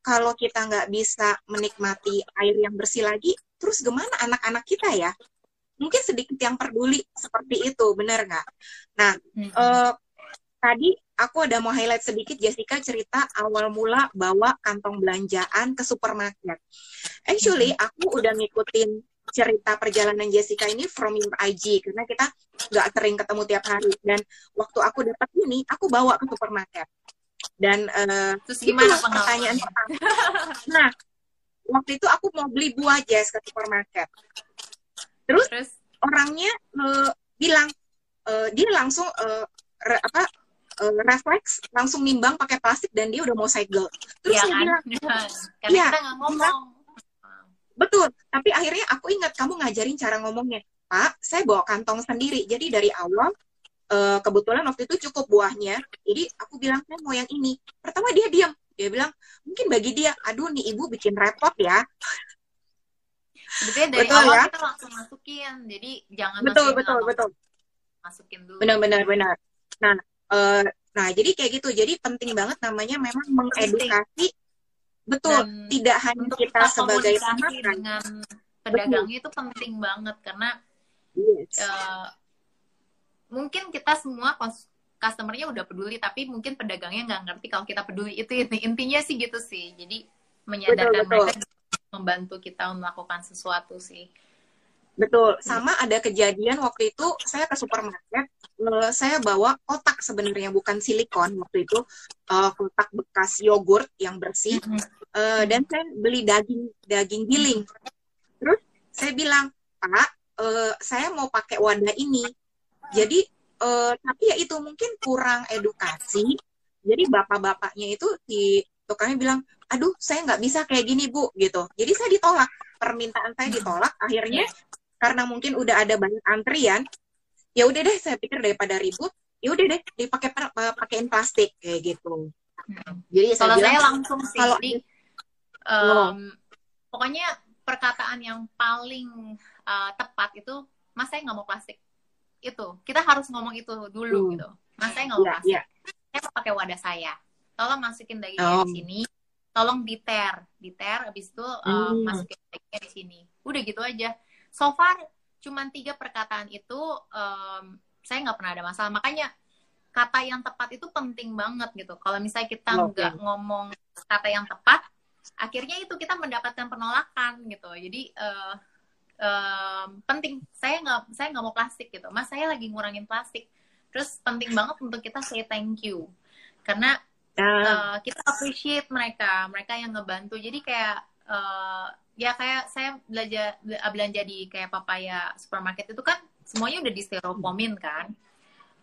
Kalau kita nggak bisa menikmati air yang bersih lagi, terus gimana anak-anak kita ya? Mungkin sedikit yang peduli seperti itu, benar nggak? Nah, Mm-mm. eh, tadi aku ada mau highlight sedikit Jessica cerita awal mula bawa kantong belanjaan ke supermarket. Actually, aku udah ngikutin cerita perjalanan Jessica ini from your IG karena kita nggak sering ketemu tiap hari dan waktu aku dapat ini aku bawa ke supermarket dan eh, Terus gimana pertanyaan pertama. Nah, waktu itu aku mau beli buah Jess ke supermarket. Terus Terus orangnya eh, bilang eh, dia langsung eh, re- apa eh, refleks langsung nimbang pakai plastik dan dia udah mau segel. Terus Iya saya kan? bilang Karena kita nggak ngomong. betul, tapi akhirnya aku ingat kamu ngajarin cara ngomongnya. Pak, saya bawa kantong sendiri. Jadi dari awal eh, kebetulan waktu itu cukup buahnya. Jadi aku bilang saya mau yang ini. Pertama dia diam. Dia bilang mungkin bagi dia, aduh nih ibu bikin repot ya. Sebetulnya dari Betul awal ya? kita langsung masukin. Jadi jangan Betul masukin betul betul. masukin dulu. Benar-benar benar. Nah, eh, nah jadi kayak gitu. Jadi penting banget namanya memang mengedukasi. Betul. Dan tidak hanya Untuk kita sebagai dengan pedagangnya itu penting banget karena Yes. eh, mungkin kita semua customernya udah peduli tapi mungkin pedagangnya nggak ngerti kalau kita peduli itu inti- intinya sih gitu sih jadi menyadarkan Betul, betul. mereka membantu kita melakukan sesuatu sih Betul. Sama ada kejadian waktu itu saya ke supermarket, eh, saya bawa kotak sebenarnya bukan silikon waktu itu eh, kotak bekas yogurt yang bersih Eh, dan saya beli daging daging giling. Terus saya bilang, Pak, eh, saya mau pakai wadah ini. Jadi eh, tapi ya itu mungkin kurang edukasi. Jadi bapak-bapaknya itu di tukangnya bilang, aduh saya nggak bisa kayak gini bu, gitu. Jadi saya ditolak, permintaan saya ditolak. Akhirnya karena mungkin udah ada banyak antrian, ya udah deh saya pikir daripada ribut, ya udah deh dipakai eh, pakein plastik kayak gitu. Hmm. Jadi saya kalau bilang saya langsung sih kalau jadi em, pokoknya perkataan yang paling uh, tepat itu mas saya nggak mau plastik itu kita harus ngomong itu dulu Hmm. gitu mas saya nggak mau Iya, plastik iya. saya mau pakai wadah saya tolong masukin dagingnya Oh. di sini tolong diter diter abis itu uh, Hmm. masukin dagingnya di sini. Udah gitu aja. So far cuman tiga perkataan itu em, saya nggak pernah ada masalah. Makanya kata yang tepat itu penting banget gitu. Kalau misalnya kita nggak ngomong kata yang tepat akhirnya itu kita mendapatkan penolakan gitu. Jadi eh, em, penting. Saya nggak saya nggak mau plastik gitu. Mas saya lagi ngurangin plastik. Terus penting banget untuk kita say thank you. Karena Nah, eh, kita appreciate mereka mereka yang ngebantu. Jadi kayak eh, ya kayak saya belanja belanja di kayak papaya supermarket itu kan semuanya udah di styrofoamin kan.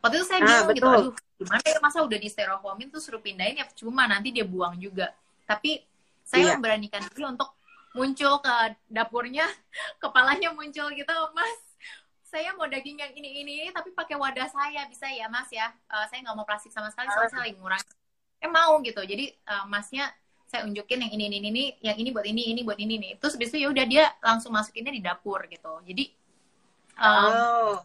Waktu itu saya Ah, bingung gitu aduh gimana ya masa udah di styrofoamin tuh suruh pindahin ya cuma nanti dia buang juga. Tapi saya Iya. memberanikan diri untuk muncul ke dapurnya kepalanya muncul gitu mas saya mau daging yang ini ini tapi pakai wadah saya bisa ya mas ya? Uh, saya nggak mau plastik sama sekali soalnya saya lagi ngurangi eh mau gitu. Jadi uh, masnya saya unjukin yang ini ini ini yang ini buat ini ini buat ini nih terus besok ya udah dia langsung masukinnya di dapur gitu. Jadi um, oh.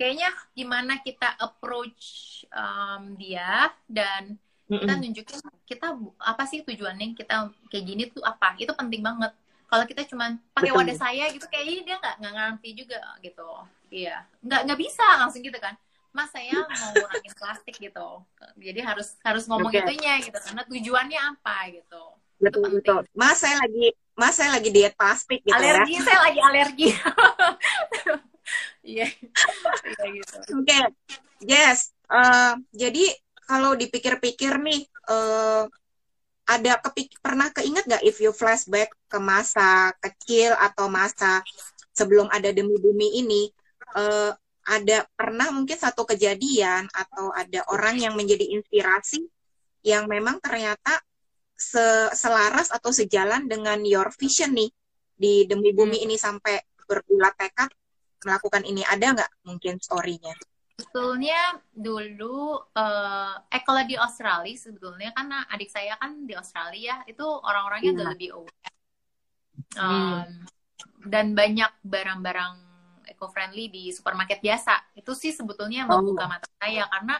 kayaknya gimana kita approach um, dia dan kita nunjukin kita apa sih tujuannya kita kayak gini tuh apa? Itu penting banget. Kalau kita cuma pakai wadah saya gitu kayaknya dia nggak nggak ngerti juga gitu. Iya. Nggak nggak bisa langsung gitu kan mas saya mau ngurangin plastik gitu jadi harus harus ngomong okay. itunya gitu karena tujuannya apa gitu betul betul mas saya lagi mas saya lagi diet plastik gitu ya. alergi ya. saya lagi alergi iya yeah. gitu oke okay. yes uh, jadi kalau dipikir-pikir nih uh, ada kepik pernah keinget nggak if you flashback ke masa kecil atau masa sebelum ada demi bumi ini uh, ada pernah mungkin satu kejadian atau ada orang yang menjadi inspirasi yang memang ternyata se selaras atau sejalan dengan your vision nih di demi bumi hmm. ini sampai berbulat tekad melakukan ini ada nggak mungkin storynya? Sebetulnya dulu uh, eh kalau di Australia sebetulnya karena adik saya kan di Australia itu orang-orangnya yeah. lebih aware. Um, hmm. dan banyak barang-barang eco-friendly di supermarket biasa. Itu sih sebetulnya membuka oh. mata saya karena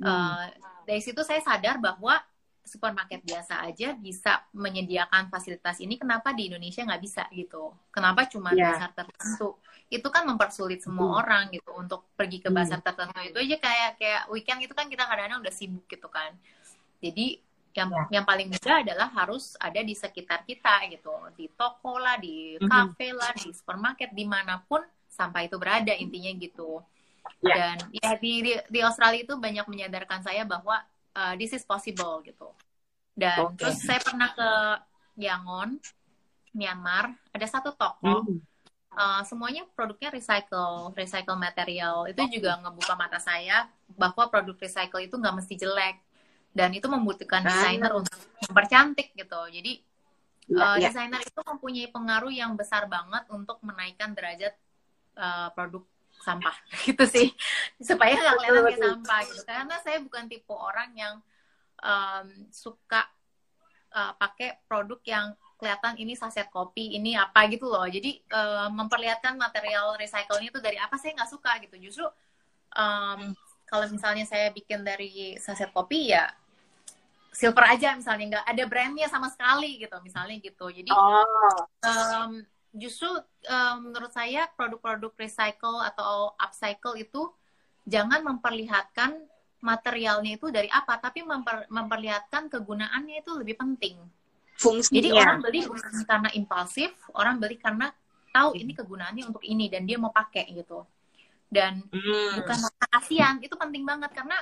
hmm. uh, dari situ saya sadar bahwa supermarket biasa aja bisa menyediakan fasilitas ini kenapa di Indonesia nggak bisa gitu kenapa cuma yeah. pasar tertentu itu kan mempersulit semua hmm. orang gitu untuk pergi ke pasar hmm. tertentu itu aja kayak kayak weekend itu kan kita kadang-kadang udah sibuk gitu kan jadi yang yeah. yang paling mudah adalah harus ada di sekitar kita gitu di toko lah di kafe hmm. lah di supermarket di mana pun sampah itu berada intinya gitu yeah. dan ya di, di di Australia itu banyak menyadarkan saya bahwa uh, this is possible gitu. Dan okay. terus saya pernah ke Yangon, Myanmar, ada satu toko, mm. uh, semuanya produknya recycle, recycle material. Itu juga ngebuka mata saya bahwa produk recycle itu nggak mesti jelek dan itu membutuhkan ah. desainer untuk mempercantik gitu. Jadi uh, ya. desainer itu mempunyai pengaruh yang besar banget untuk menaikkan derajat uh, produk sampah. Gitu sih. Supaya nggak kelihatan kayak sampah gitu. Karena saya bukan tipe orang yang um, suka uh, pakai produk yang kelihatan ini saset kopi ini apa gitu loh. Jadi uh, memperlihatkan material recycle-nya itu dari apa saya nggak suka gitu. Justru um, kalau misalnya saya bikin dari saset kopi ya silver aja misalnya. Nggak ada brandnya sama sekali gitu misalnya gitu. Jadi oh. um, justru um, menurut saya produk-produk recycle atau upcycle itu jangan memperlihatkan materialnya itu dari apa, tapi memper, memperlihatkan kegunaannya itu lebih penting. Fungsinya. Jadi orang beli bukan karena impulsif, orang beli karena tahu ini kegunaannya untuk ini dan dia mau pakai gitu. Dan hmm. bukan kasihan, itu penting banget karena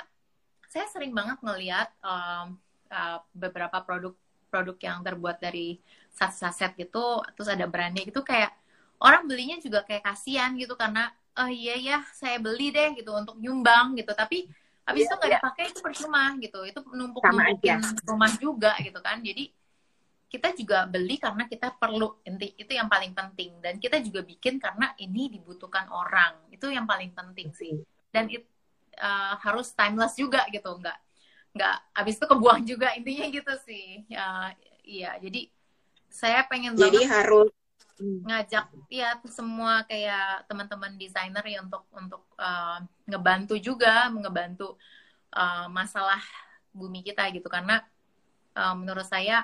saya sering banget ngelihat um, uh, beberapa produk produk yang terbuat dari saset-saset gitu terus ada brandnya gitu kayak orang belinya juga kayak kasihan gitu karena oh iya ya saya beli deh gitu untuk nyumbang gitu. Tapi habis yeah, itu nggak yeah. dipakai itu percuma gitu. Itu numpuk numpukin rumah juga gitu kan. Jadi kita juga beli karena kita perlu. Inti itu yang paling penting. Dan kita juga bikin karena ini dibutuhkan orang. Itu yang paling penting sih. Dan it, uh, harus timeless juga gitu. Nggak nggak habis itu kebuang juga intinya gitu sih. Ya iya jadi saya pengen jadi banget harus ngajak ya semua kayak teman-teman desainer ya untuk untuk uh, ngebantu juga ngebantu uh, masalah bumi kita gitu. Karena uh, menurut saya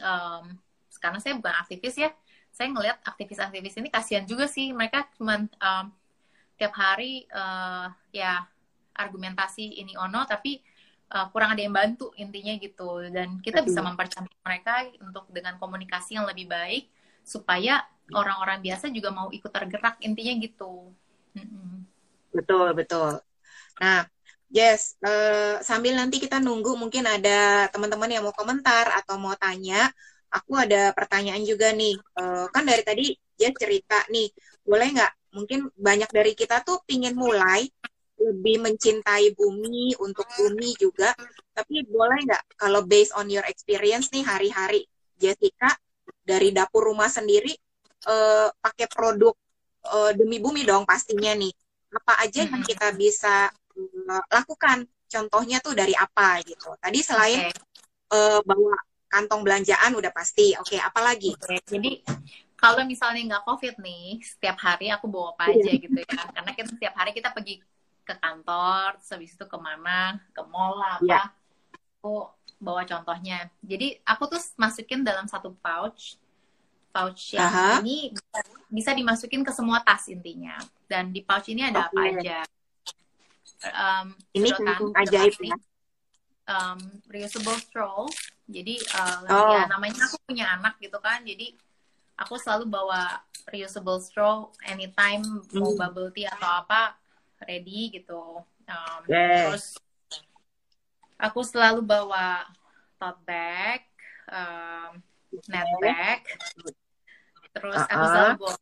um, karena saya bukan aktivis ya. Saya ngelihat aktivis-aktivis ini kasihan juga sih. Mereka cuma um, tiap hari uh, ya argumentasi ini ono tapi uh, kurang ada yang bantu intinya gitu. Dan kita bisa mempercantik mereka untuk dengan komunikasi yang lebih baik supaya orang-orang biasa juga mau ikut tergerak intinya gitu. Betul betul. Nah yes uh, sambil nanti kita nunggu mungkin ada teman-teman yang mau komentar atau mau tanya aku ada pertanyaan juga nih. Uh, kan dari tadi dia cerita nih boleh nggak? Mungkin banyak dari kita tuh pingin mulai lebih mencintai bumi untuk bumi juga tapi boleh nggak kalau based on your experience nih hari-hari Jessica dari dapur rumah sendiri uh, pakai produk uh, demi bumi dong pastinya nih. Apa aja yang kita bisa uh, lakukan? Contohnya tuh dari apa gitu. Tadi selain okay. uh, bawa kantong belanjaan udah pasti. Oke, okay, apalagi? Okay, jadi kalau misalnya nggak covid nih, setiap hari aku bawa apa aja iya. gitu ya. Karena kan setiap hari kita pergi ke kantor, habis itu ke mana, ke mall apa. Yeah. Aku bawa contohnya. Jadi aku tuh masukin dalam satu pouch pouch yang Aha. ini bisa, bisa dimasukin ke semua tas intinya. Dan di pouch ini ada okay. apa aja? Um, ini kan ajaib ya. Um, reusable straw. Jadi uh, oh. ya namanya aku punya anak gitu kan. Jadi aku selalu bawa reusable straw anytime hmm. mau bubble tea atau apa ready gitu. Um, yes. Terus aku selalu bawa tote bag, um, net bag, terus uh -uh. aku selalu bawa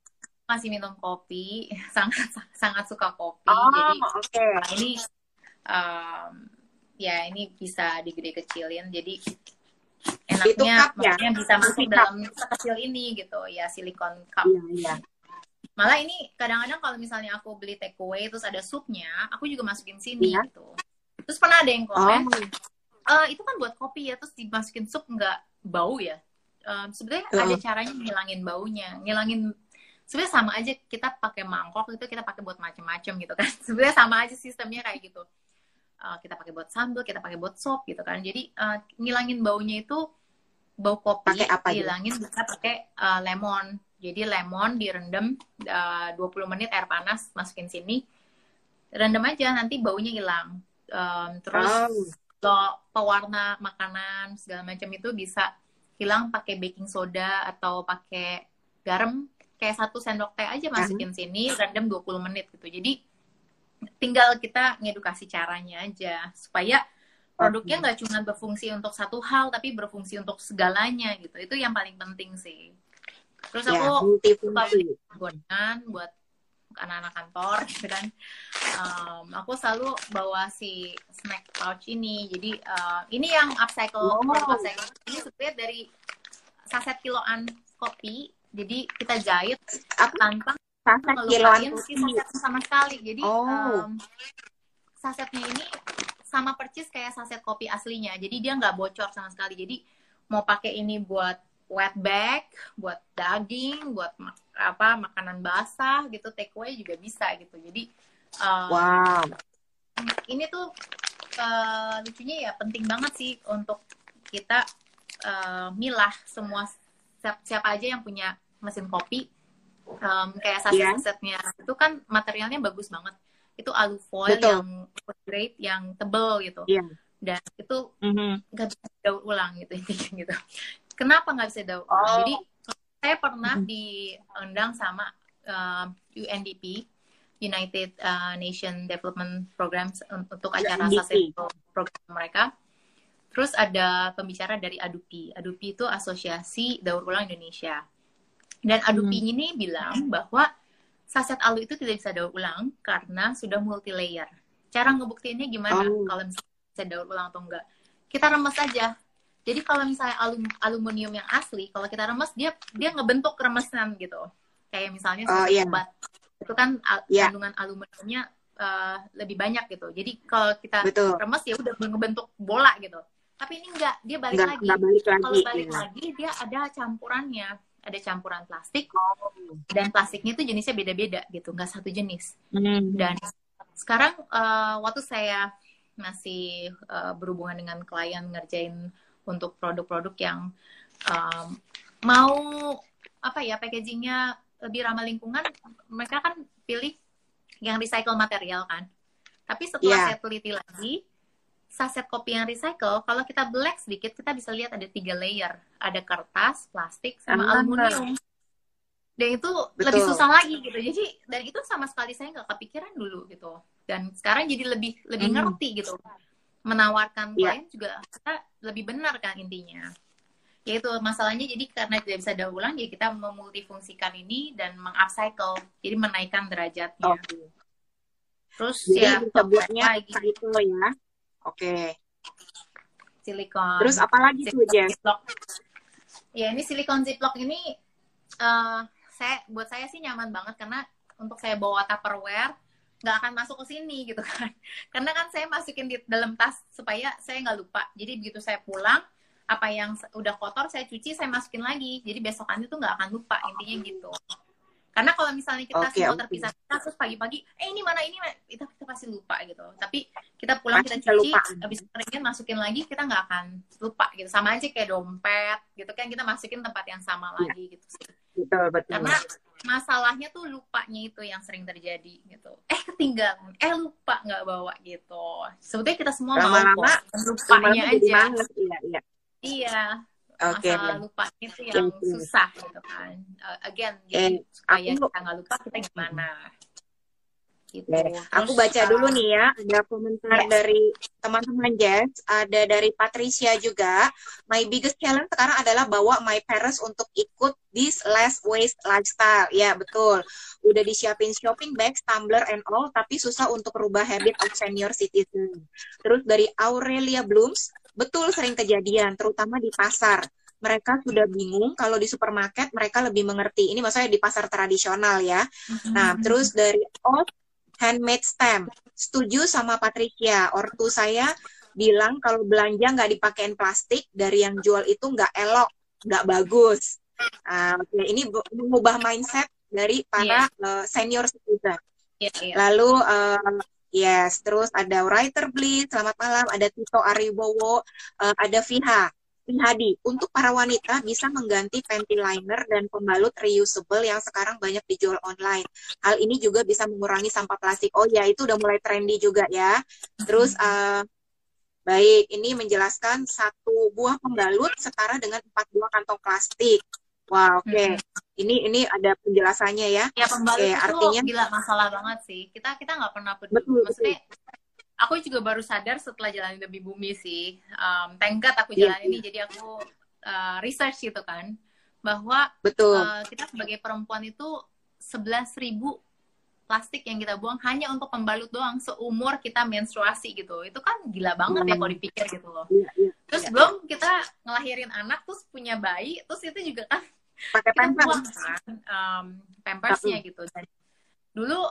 masih minum kopi sangat sangat suka kopi oh, jadi okay. nah, ini um, ya ini bisa digede kecilin jadi enaknya cup, ya? bisa masuk dalam kecil ini gitu ya silikon cup iya, iya. Malah ini kadang-kadang kalau misalnya aku beli takeaway terus ada supnya aku juga masukin sini iya. gitu. Terus pernah ada yang komen oh. Uh, itu kan buat kopi ya terus dimasukin sup nggak bau ya? Um, sebenarnya uh. ada caranya ngilangin baunya ngilangin sebenarnya sama aja kita pakai mangkok itu kita pakai buat macam-macam gitu kan. Sebenarnya sama aja sistemnya kayak gitu. Uh, kita pakai buat sambal kita pakai buat sop gitu kan. Jadi uh, ngilangin baunya itu bau kopi pakai apa ngilangin bisa pakai uh, lemon jadi lemon direndam uh, 20 menit air panas masukin sini. Rendam aja nanti baunya hilang. Um, terus oh. pewarna makanan segala macam itu bisa hilang pakai baking soda atau pakai garam. Kayak satu sendok teh aja masukin sini rendam 20 menit gitu. Jadi tinggal kita ngedukasi caranya aja supaya produknya nggak cuma berfungsi untuk satu hal tapi berfungsi untuk segalanya gitu. Itu yang paling penting sih terus ya, aku suka beli buat anak-anak kantor gitu kan. Um, aku selalu bawa si snack pouch ini. Jadi uh, ini yang upcycle oh. upcycle. Ini sebenarnya dari saset kiloan kopi. Jadi kita jahit aku tanpa saset kiloan si saset sama sekali. Jadi oh. um, sasetnya ini sama percis kayak saset kopi aslinya. Jadi dia nggak bocor sama sekali. Jadi mau pakai ini buat wet bag buat daging buat apa makanan basah gitu take away juga bisa gitu jadi um, wow ini tuh uh, lucunya ya penting banget sih untuk kita uh, milah semua siapa, siapa aja yang punya mesin kopi um, kayak saset-sasetnya yeah. itu kan materialnya bagus banget itu alu foil Betul. yang grade yang tebel gitu yeah. dan itu mm -hmm. gak bisa daur ulang gitu gitu Kenapa nggak bisa daur ulang? Oh. Jadi saya pernah hmm. diundang sama uh, UNDP United uh, Nation Development Program untuk acara saset program mereka. Terus ada pembicara dari ADUPI. ADUPI itu Asosiasi Daur Ulang Indonesia. Dan ADUPI hmm. ini bilang bahwa saset alu itu tidak bisa daur ulang karena sudah multi layer. Cara ngebuktiinnya gimana oh. kalau misalnya bisa daur ulang atau enggak? Kita remes aja jadi kalau misalnya alum, aluminium yang asli, kalau kita remes dia dia ngebentuk remesan gitu. Kayak misalnya oh, yeah. obat itu kan al yeah. kandungan aluminiumnya uh, lebih banyak gitu. Jadi kalau kita Betul. remes ya udah ngebentuk bola gitu. Tapi ini enggak, dia balik enggak, lagi. Enggak balik lagi. Kalau balik ya. lagi dia ada campurannya, ada campuran plastik. Oh. Dan plastiknya itu jenisnya beda-beda gitu, enggak satu jenis. Hmm. Dan sekarang uh, waktu saya masih uh, berhubungan dengan klien ngerjain untuk produk-produk yang um, mau apa ya packagingnya lebih ramah lingkungan mereka kan pilih yang recycle material kan. Tapi setelah yeah. saya teliti lagi saset kopi yang recycle kalau kita black sedikit kita bisa lihat ada tiga layer. Ada kertas plastik sama uh, aluminium. Dan itu Betul. lebih susah lagi gitu. Jadi dan itu sama sekali saya nggak kepikiran dulu gitu. Dan sekarang jadi lebih lebih mm. ngerti gitu menawarkan yeah. klien juga kita lebih benar kan intinya. Yaitu masalahnya jadi karena tidak bisa daur ulang ya kita memultifungsikan ini dan mengupcycle jadi menaikkan derajatnya. Okay. terus jadi ya disebutnya lagi. gitu ya. Oke. Okay. silikon. Terus apa lagi tuh Jess? Ya ini silikon ziplock ini uh, saya buat saya sih nyaman banget karena untuk saya bawa tupperware nggak akan masuk ke sini gitu kan. Karena kan saya masukin di dalam tas supaya saya nggak lupa. Jadi begitu saya pulang apa yang udah kotor saya cuci saya masukin lagi. Jadi besokannya tuh nggak akan lupa intinya gitu. Karena kalau misalnya kita okay, semua terpisah okay. terus pagi-pagi eh ini mana ini mana, kita kita pasti lupa gitu. Tapi kita pulang kita cuci habis keringin masukin lagi kita nggak akan lupa gitu. Sama aja kayak dompet gitu kan. Kita masukin tempat yang sama ya. lagi gitu sih. Betul betul. Karena masalahnya tuh lupanya itu yang sering terjadi gitu. Eh ketinggalan. Eh lupa nggak bawa gitu. Sebetulnya kita semua Lama-lama, mau kok lupanya aja. iya iya. Iya. Okay. masalah lupa itu yang okay. susah gitu kan. Uh, again jadi supaya aku, kita nggak lupa kita gimana Gitu. Aku baca dulu nih ya, ada komentar yes. dari teman-teman Jess, ada dari Patricia juga. My biggest challenge sekarang adalah bawa my parents untuk ikut this less waste lifestyle. Ya, betul. Udah disiapin shopping bags, tumbler and all, tapi susah untuk rubah habit of senior citizen. Terus dari Aurelia Blooms, betul sering kejadian, terutama di pasar mereka sudah bingung kalau di supermarket mereka lebih mengerti. Ini maksudnya di pasar tradisional ya. Mm-hmm. Nah, terus dari oh handmade stamp. Setuju sama Patricia, ortu saya bilang kalau belanja nggak dipakein plastik dari yang jual itu nggak elok, nggak bagus. Uh, ini mengubah mindset dari para yeah. Iya. uh, senior citizen. Yeah, yeah. Lalu uh, yes, terus ada writer bleed, selamat malam, ada Tito Aribowo, uh, ada Viha. Hadi, untuk para wanita bisa mengganti panty liner dan pembalut reusable yang sekarang banyak dijual online. Hal ini juga bisa mengurangi sampah plastik. Oh ya, itu udah mulai trendy juga ya. Terus uh, baik, ini menjelaskan satu buah pembalut setara dengan empat buah kantong plastik. Wow, oke. Okay. Hmm. Ini ini ada penjelasannya ya. Ya pembalut okay, itu artinya gila masalah banget sih. Kita kita nggak pernah peduli. Betul, Maksudnya betul aku juga baru sadar setelah jalan lebih bumi sih. Um, thank God aku iya, jalan yeah, ini, jadi aku uh, research gitu kan, bahwa Betul. Uh, kita sebagai perempuan itu sebelas ribu plastik yang kita buang hanya untuk pembalut doang seumur kita menstruasi gitu. Itu kan gila banget ya kalau dipikir gitu loh. Yeah, yeah, terus yeah. belum kita ngelahirin anak, terus punya bayi, terus itu juga kan pakai pampers buang kan um, pampersnya gitu. Dan dulu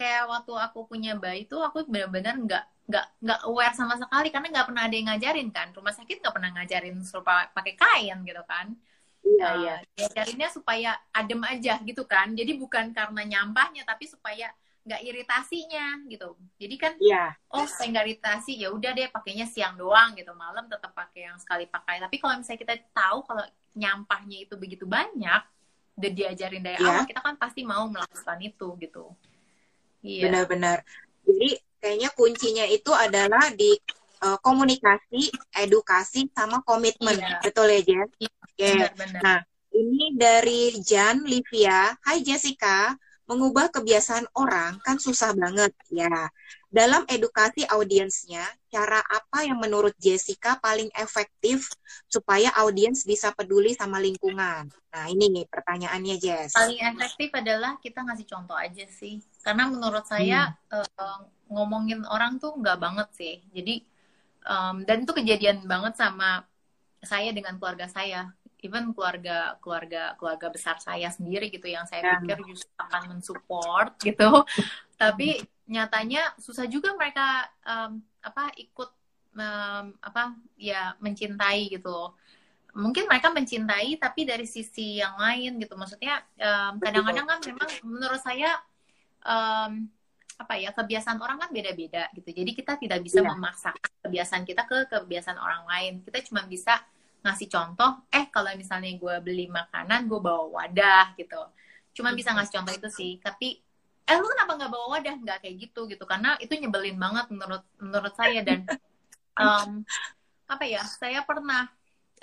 kayak waktu aku punya bayi tuh aku benar-benar nggak nggak nggak aware sama sekali. Karena nggak pernah ada yang ngajarin kan. Rumah sakit nggak pernah ngajarin suruh pakai kain gitu kan. Iya uh, iya. diajarinnya supaya adem aja gitu kan. Jadi bukan karena nyampahnya tapi supaya nggak iritasinya gitu. Jadi kan iya. oh saya nggak iritasi ya udah deh pakainya siang doang gitu. Malam tetap pakai yang sekali pakai. Tapi kalau misalnya kita tahu kalau nyampahnya itu begitu banyak udah diajarin dari yeah. awal kita kan pasti mau melakukan itu gitu Iya. Benar-benar. Jadi kayaknya kuncinya itu adalah di uh, komunikasi, edukasi, sama komitmen. Iya. Betul ya, Jen? Iya, okay. benar, Nah, ini dari Jan Livia. Hai Jessica, mengubah kebiasaan orang kan susah banget ya. Dalam edukasi audiensnya, cara apa yang menurut Jessica paling efektif supaya audiens bisa peduli sama lingkungan? Nah ini nih pertanyaannya Jess. Paling efektif adalah kita ngasih contoh aja sih. Karena menurut saya hmm. uh, ngomongin orang tuh nggak banget sih. Jadi um, dan itu kejadian banget sama saya dengan keluarga saya even keluarga keluarga keluarga besar saya sendiri gitu yang saya ya. pikir justru akan mensupport gitu tapi nyatanya susah juga mereka um, apa ikut um, apa ya mencintai gitu loh. Mungkin mereka mencintai tapi dari sisi yang lain gitu. Maksudnya kadang-kadang um, kan memang menurut saya um, apa ya kebiasaan orang kan beda-beda gitu. Jadi kita tidak bisa ya. memaksakan kebiasaan kita ke kebiasaan orang lain. Kita cuma bisa ngasih contoh eh kalau misalnya gue beli makanan gue bawa wadah gitu. Cuma bisa ngasih contoh itu sih. Tapi eh lu kenapa nggak bawa wadah? Nggak kayak gitu gitu. Karena itu nyebelin banget menurut menurut saya. Dan um, apa ya saya pernah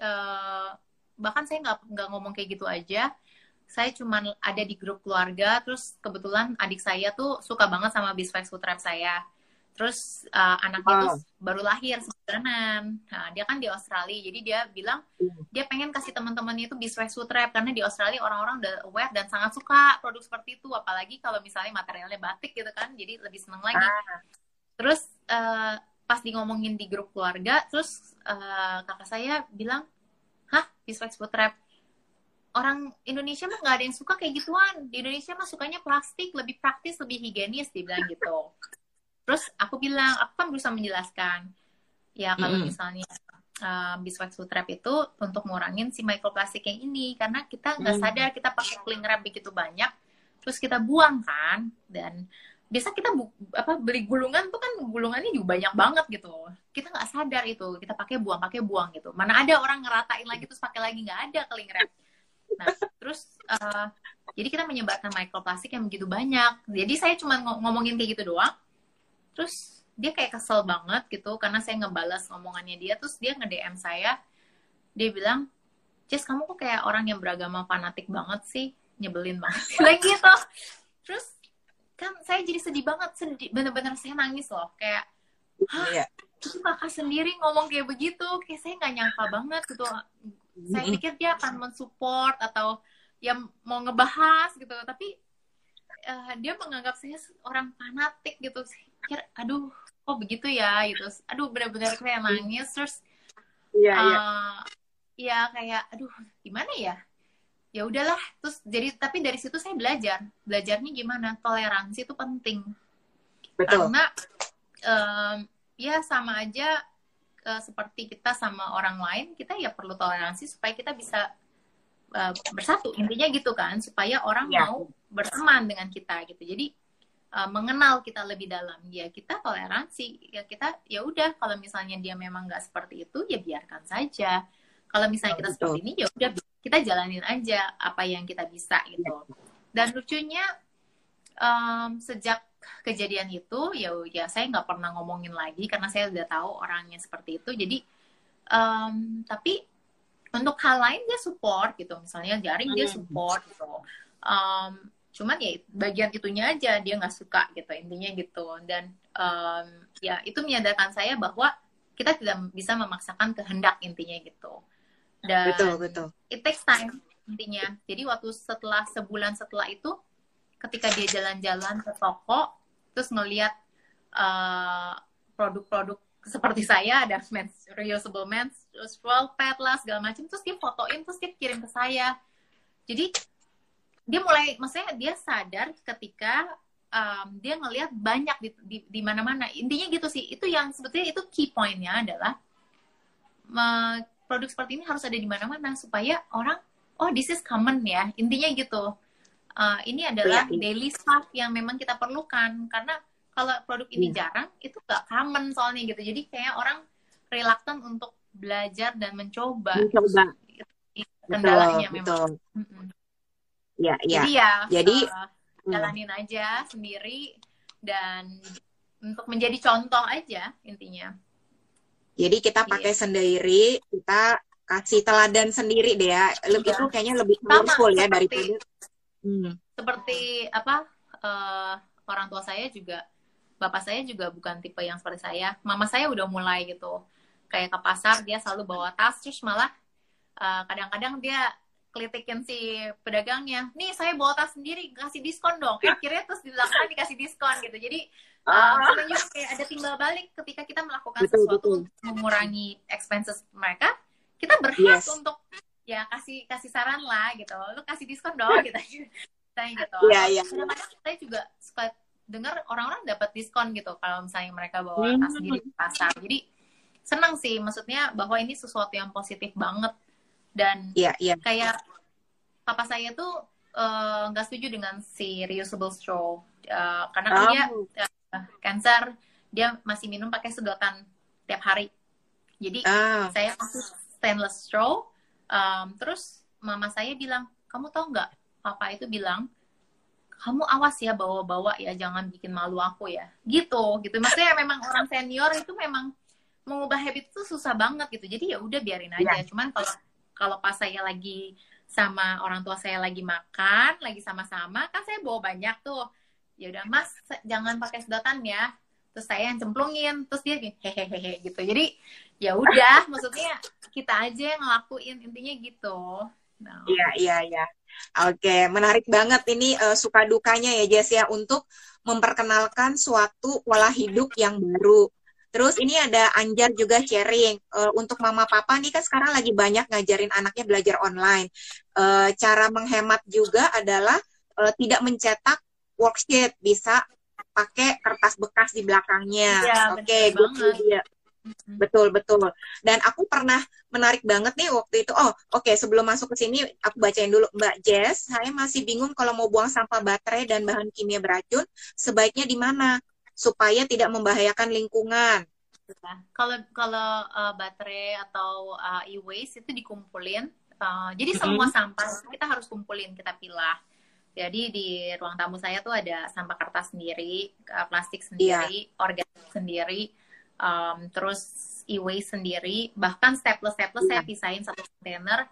uh, bahkan saya nggak nggak ngomong kayak gitu aja. Saya cuma ada di grup keluarga. Terus kebetulan adik saya tuh suka banget sama bisflex food saya Terus uh, anaknya tuh baru lahir sebulanan. Nah, dia kan di Australia, jadi dia bilang hmm. dia pengen kasih teman-temannya itu beeswax food wrap karena di Australia orang-orang udah aware dan sangat suka produk seperti itu, apalagi kalau misalnya materialnya batik gitu kan, jadi lebih seneng lagi. Ah. Terus uh, pas di ngomongin di grup keluarga, terus uh, kakak saya bilang, hah beeswax food wrap? orang Indonesia mah nggak ada yang suka kayak gituan di Indonesia mah sukanya plastik lebih praktis lebih higienis dia bilang gitu terus aku bilang aku kan berusaha menjelaskan. Ya kalau mm -hmm. misalnya uh, beeswax food wrap itu untuk ngurangin si mikroplastik yang ini. Karena kita nggak mm. sadar kita pakai cling wrap begitu banyak terus kita buang kan. Dan biasa kita bu, apa beli gulungan tuh kan gulungannya juga banyak banget gitu. Kita nggak sadar itu kita pakai buang pakai buang gitu. Mana ada orang ngeratain lagi terus pakai lagi nggak ada cling wrap. Nah terus uh, jadi kita menyebarkan mikroplastik yang begitu banyak. Jadi saya cuma ngomongin kayak gitu doang terus dia kayak kesel banget gitu karena saya ngebalas ngomongannya dia terus dia nge DM saya. Dia bilang Jess kamu kok kayak orang yang beragama fanatik banget sih? Nyebelin banget. Lagi gitu. Terus kan saya jadi sedih banget sedih bener-bener saya nangis loh. Kayak hah? Yeah. itu kakak sendiri ngomong kayak begitu. Kayak saya nggak nyangka banget gitu. Saya pikir dia akan mensupport atau yang mau ngebahas gitu. Tapi uh, dia menganggap saya orang fanatik gitu pikir aduh kok begitu ya? Gitu. Aduh bener-bener kayak nangis. Terus yeah, uh, yeah. ya kayak aduh gimana ya? Ya udahlah. Terus jadi tapi dari situ saya belajar. Belajarnya gimana? Toleransi itu penting. Betul. karena um, ya sama aja uh, seperti kita sama orang lain kita ya perlu toleransi supaya kita bisa uh, bersatu. Intinya gitu kan supaya orang ya. mau berteman dengan kita gitu. Jadi uh, mengenal kita lebih dalam. Ya kita toleransi. Ya kita ya udah kalau misalnya dia memang nggak seperti itu ya biarkan saja. Kalau misalnya kita seperti ini ya udah kita jalanin aja apa yang kita bisa gitu. Dan lucunya um, sejak kejadian itu ya ya saya nggak pernah ngomongin lagi karena saya udah tahu orangnya seperti itu. Jadi um, tapi untuk hal lain dia support gitu. Misalnya jaring dia hmm. support gitu. Um, cuman ya bagian itunya aja dia nggak suka gitu intinya gitu. Dan um, ya itu menyadarkan saya bahwa kita tidak bisa memaksakan kehendak intinya gitu. Dan betul betul. it takes time intinya. Jadi waktu setelah sebulan setelah itu ketika dia jalan-jalan ke toko terus ngelihat uh, produk-produk seperti saya ada mens, reusable menstrual pad lah segala macam terus dia fotoin terus dia kirim ke saya. Jadi dia mulai maksudnya dia sadar ketika um, dia ngelihat banyak di, di, di mana-mana. Intinya gitu sih. Itu yang sebetulnya itu key pointnya adalah produk seperti ini harus ada di mana-mana supaya orang oh this is common ya. Intinya gitu. Uh, ini adalah ya, daily stuff yang memang kita perlukan. Karena kalau produk ini ya. jarang itu gak common soalnya gitu. Jadi kayak orang reluctant untuk belajar dan mencoba. Mencoba. Kendalanya betul, memang. betul. Ya ya jadi ya jadi uh, jalanin aja sendiri dan untuk menjadi contoh aja intinya jadi kita iya. pakai yeah. sendiri, kita kasih teladan sendiri deh ya. Lebih yeah. itu kayaknya lebih powerful ya daripada hmm. seperti apa uh, orang tua saya juga bapak saya juga bukan tipe yang seperti saya. Mama saya udah mulai gitu. Kayak ke pasar dia selalu bawa tas terus malah eh, kadang-kadang uh, dia kelitikin si pedagangnya. Nih saya bawa tas sendiri, kasih diskon dong. Akhirnya terus di belakang dikasih diskon gitu. Jadi Uh, juga kayak ada timbal balik ketika kita melakukan betul, sesuatu betul. untuk mengurangi expenses mereka, kita berhak yes. untuk ya kasih kasih saran lah gitu. Lu kasih diskon dong gitu. Saya gitu. Iya, iya. Kadang-kadang saya juga suka dengar orang-orang dapat diskon gitu kalau misalnya mereka bawa tas sendiri ke pasar. Jadi senang sih maksudnya bahwa ini sesuatu yang positif banget dan yeah, yeah. kayak papa saya tuh eh, nggak uh, setuju dengan si reusable straw uh, karena oh. dia uh, cancer dia masih minum pakai sedotan tiap hari jadi ah. saya kasih stainless straw um, terus mama saya bilang kamu tahu nggak papa itu bilang kamu awas ya bawa-bawa ya jangan bikin malu aku ya gitu gitu maksudnya memang orang senior itu memang mengubah habit itu susah banget gitu jadi ya udah biarin aja ya. cuman kalau kalau pas saya lagi sama orang tua saya lagi makan lagi sama-sama kan saya bawa banyak tuh. Ya udah mas jangan pakai sedotan ya. Terus saya yang cemplungin terus dia hehehe gitu. Jadi ya udah maksudnya kita aja yang ngelakuin intinya gitu. Nah. iya iya iya. Oke menarik banget ini uh, suka dukanya ya Jess ya untuk memperkenalkan suatu pola hidup yang baru Terus ini ada Anjar juga sharing uh, untuk mama papa nih kan sekarang lagi banyak ngajarin anaknya belajar online. Uh, cara menghemat juga adalah uh, tidak mencetak worksheet, bisa pakai kertas bekas di belakangnya. Ya, Oke, okay, good idea. Betul, betul. Dan aku pernah menarik banget nih waktu itu. Oh, oke, okay, sebelum masuk ke sini aku bacain dulu Mbak Jess. Saya masih bingung kalau mau buang sampah baterai dan bahan kimia beracun, sebaiknya di mana supaya tidak membahayakan lingkungan. Nah, kalau kalau uh, baterai atau uh, e-waste itu dikumpulin. Uh, jadi mm -hmm. semua sampah kita harus kumpulin, kita pilah. Jadi di ruang tamu saya tuh ada sampah kertas sendiri, plastik sendiri, yeah. organik sendiri, um, terus e-waste sendiri, bahkan staples-staples yeah. saya iya. pisahin satu kontainer.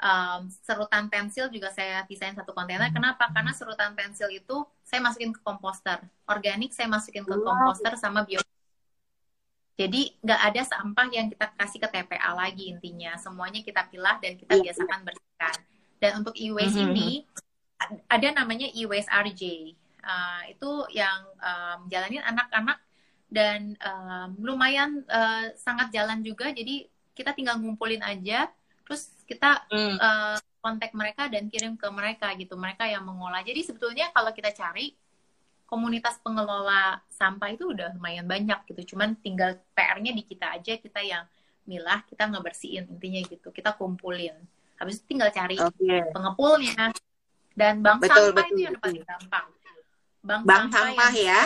Um, serutan pensil juga saya pisahin satu kontainer. Hmm. Kenapa? Karena serutan pensil itu saya masukin ke komposter. Organik saya masukin ke komposter sama bio. Jadi nggak ada sampah yang kita kasih ke TPA lagi intinya. Semuanya kita pilah dan kita yeah. biasakan bersihkan. Dan untuk e-waste mm -hmm. ini ada namanya e-waste RJ. Uh, itu yang um, jalanin anak-anak dan um, lumayan uh, sangat jalan juga jadi kita tinggal ngumpulin aja kita mm. uh, kontak mereka dan kirim ke mereka gitu mereka yang mengolah jadi sebetulnya kalau kita cari komunitas pengelola sampah itu udah lumayan banyak gitu cuman tinggal PR-nya di kita aja kita yang milah kita ngebersihin intinya gitu kita kumpulin habis itu tinggal cari okay. pengepulnya dan bank betul, sampah betul, itu yang paling gampang bank, bank sampah, sampah ya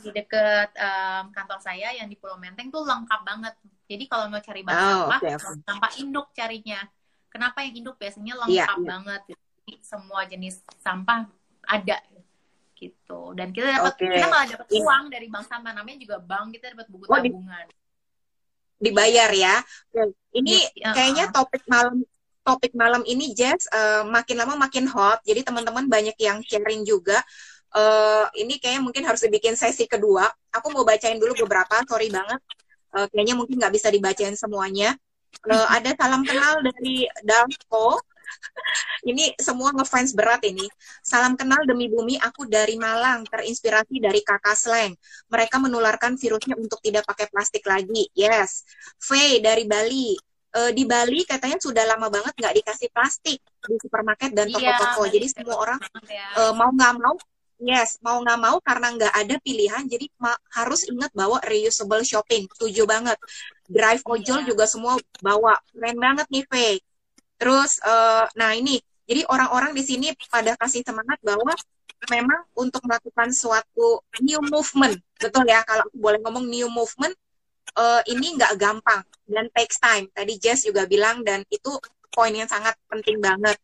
di deket um, kantor saya yang di Pulau Menteng tuh lengkap banget. Jadi kalau mau cari bahan oh, sampah, okay, okay. sampah induk carinya. Kenapa yang induk biasanya lengkap yeah, yeah. banget. Jadi, semua jenis sampah ada gitu. Dan kita dapat okay. kita malah dapat uang dari bank sampah namanya juga bank kita dapat buku oh, tabungan. dibayar ya. Ini ya, kayaknya topik malam topik malam ini Jess uh, makin lama makin hot. Jadi teman-teman banyak yang sharing juga uh, ini kayaknya mungkin harus dibikin sesi kedua. Aku mau bacain dulu beberapa, sorry banget. Uh, kayaknya mungkin nggak bisa dibacain semuanya. Uh, ada salam kenal dari Dalko. ini semua ngefans berat ini. Salam kenal demi bumi, aku dari Malang, terinspirasi dari kakak slang. Mereka menularkan virusnya untuk tidak pakai plastik lagi. Yes. Faye dari Bali, uh, di Bali katanya sudah lama banget nggak dikasih plastik di supermarket dan iya, toko-toko. Jadi semua orang uh, mau nggak mau Yes, mau nggak mau karena nggak ada pilihan, jadi harus ingat bawa reusable shopping. Setuju banget. Drive ojol yeah. juga semua bawa. Keren banget nih, Faye. Terus, uh, nah ini, jadi orang-orang di sini pada kasih semangat bahwa memang untuk melakukan suatu new movement, betul ya? Kalau aku boleh ngomong new movement, uh, ini nggak gampang dan takes time. Tadi Jess juga bilang dan itu poin yang sangat penting banget.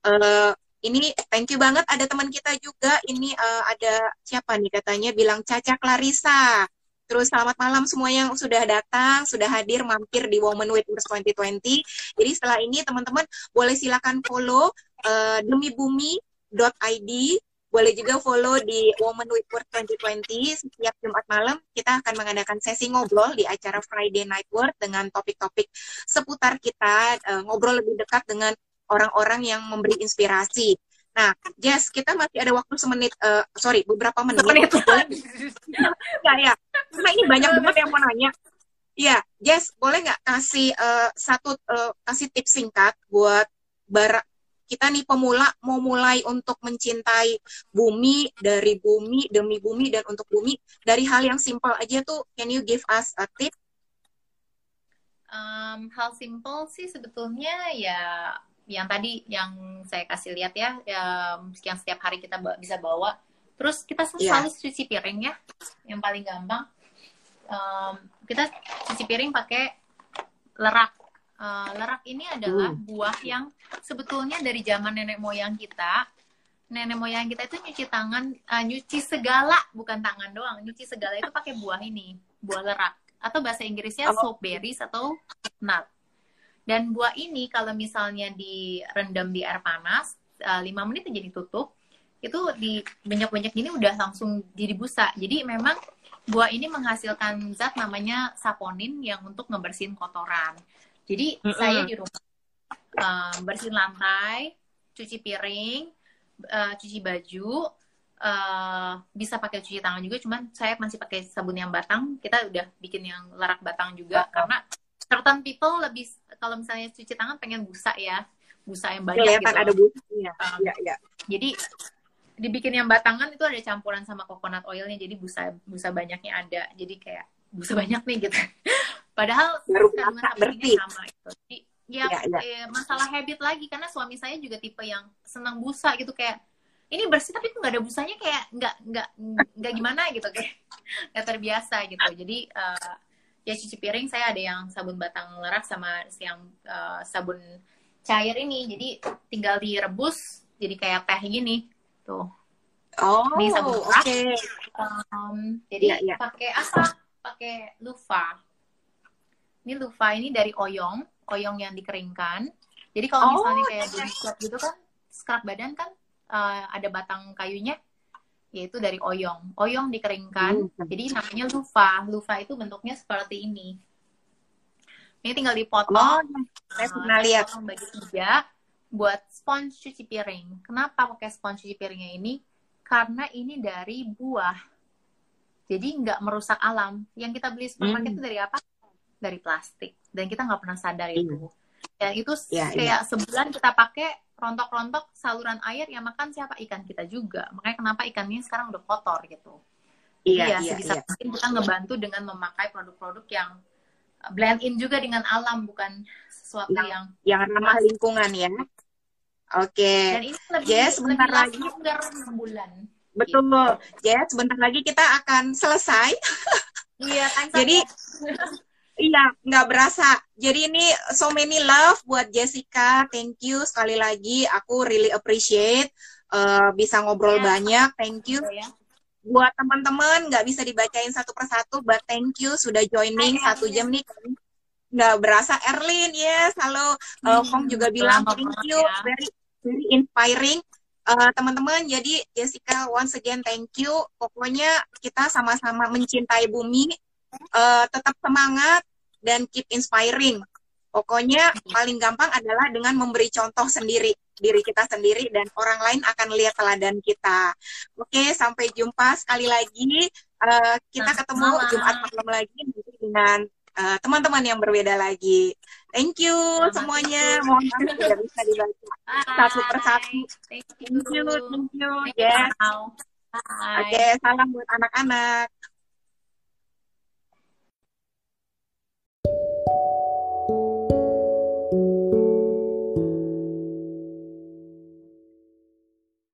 Uh, ini thank you banget ada teman kita juga ini uh, ada siapa nih katanya bilang Caca Clarissa Terus selamat malam semua yang sudah datang, sudah hadir mampir di Women with Wars 2020. Jadi setelah ini teman-teman boleh silakan follow uh, demibumi.id, boleh juga follow di Women with Wars 2020. Setiap Jumat malam kita akan mengadakan sesi ngobrol di acara Friday Night Work dengan topik-topik seputar kita, uh, ngobrol lebih dekat dengan orang-orang yang memberi inspirasi. Nah, Jess, kita masih ada waktu semenit, uh, sorry, beberapa menit. Semenit. ya, ya. Karena ini banyak banget yang mau nanya. Iya, Jess, boleh nggak kasih uh, satu uh, kasih tips singkat buat barak kita nih pemula mau mulai untuk mencintai bumi dari bumi demi bumi dan untuk bumi dari hal yang simpel aja tuh can you give us a tip? Um, hal simpel sih sebetulnya ya yang tadi yang saya kasih lihat ya, yang setiap hari kita bisa bawa. Terus kita iya. selalu yeah. cuci piring ya, yang paling gampang. Um, kita cuci piring pakai lerak. Uh, lerak ini adalah uh. buah yang sebetulnya dari zaman nenek moyang kita, nenek moyang kita itu nyuci tangan, uh, nyuci segala, bukan tangan doang, nyuci segala itu pakai buah ini, buah lerak. Atau bahasa Inggrisnya oh. soap berries atau nut. Dan buah ini kalau misalnya direndam di air panas, uh, eh, 5 menit jadi tutup, itu di banyak-banyak gini udah langsung jadi busa. Jadi memang buah ini menghasilkan zat namanya saponin yang untuk ngebersihin kotoran. Jadi mm -hmm. saya di rumah um, bersihin lantai, cuci piring, uh, cuci baju, uh, bisa pakai cuci tangan juga cuman saya masih pakai sabun yang batang kita udah bikin yang lerak batang juga karena certain people lebih kalau misalnya cuci tangan pengen busa ya busa yang banyak Kelihatan gitu. ada busanya um, ya, ya. jadi dibikin yang batangan itu ada campuran sama coconut oilnya jadi busa busa banyaknya ada. Jadi kayak busa banyak nih gitu. Padahal baru bersih. sama gitu. Jadi ya, ya, ya. Eh, masalah habit lagi karena suami saya juga tipe yang senang busa gitu. Kayak ini bersih tapi nggak ada busanya? Kayak nggak nggak nggak gimana? Gitu kayak. Nggak terbiasa gitu. Jadi uh, ya cuci piring saya ada yang sabun batang lerak sama yang uh, sabun cair ini jadi tinggal direbus jadi kayak teh gini Tuh. Oh, ini sabun oke. Okay. Um, jadi ya, ya. pakai apa? Pakai lufa. Ini lufa ini dari oyong, oyong yang dikeringkan. Jadi kalau oh, misalnya kayak di scrub gitu kan, scrub badan kan uh, ada batang kayunya, yaitu dari oyong. Oyong dikeringkan, hmm. jadi namanya lufa. Lufa itu bentuknya seperti ini. Ini tinggal dipotong. Oh, saya pernah uh, lihat. Bagi tiga buat sponge cuci piring. Kenapa pakai sponge cuci piringnya ini? Karena ini dari buah. Jadi nggak merusak alam. Yang kita beli supermarket hmm. itu dari apa? Dari plastik. Dan kita nggak pernah sadar hmm. itu. Dan itu ya, kayak ya. sebulan kita pakai rontok-rontok saluran air yang makan siapa? Ikan kita juga. Makanya kenapa ikannya sekarang udah kotor gitu. Iya, iya, sebisa iya. mungkin kita ngebantu dengan memakai produk-produk yang blend in juga dengan alam, bukan sesuatu yang yang, yang ramah lingkungan ya. Oke. Okay. Dan ini lebih, yes, sebentar lagi. bulan. Betul. Gitu. Yes, sebentar lagi kita akan selesai. Iya, kan. Jadi Iya, nggak berasa. Jadi ini so many love buat Jessica. Thank you sekali lagi. Aku really appreciate uh, bisa ngobrol yeah. banyak. Thank you. Yeah. Buat teman-teman nggak bisa dibacain satu persatu, but thank you sudah joining Hai, satu jam nih. Nggak berasa. Erlin, yes. Halo. Uh, Kong juga bilang thank you. Ya. Very very inspiring uh, teman-teman jadi Jessica once again thank you pokoknya kita sama-sama mencintai bumi uh, tetap semangat dan keep inspiring pokoknya paling gampang adalah dengan memberi contoh sendiri diri kita sendiri dan orang lain akan lihat teladan kita oke sampai jumpa sekali lagi uh, kita ketemu Jumat malam lagi dengan Eh, teman-teman uh, yang berbeda lagi. Thank you Selamat semuanya. Mohon maaf tidak bisa dibaca satu persatu. Thank you. Thank you. Thank you. Yes. Oke, okay, salam buat anak-anak.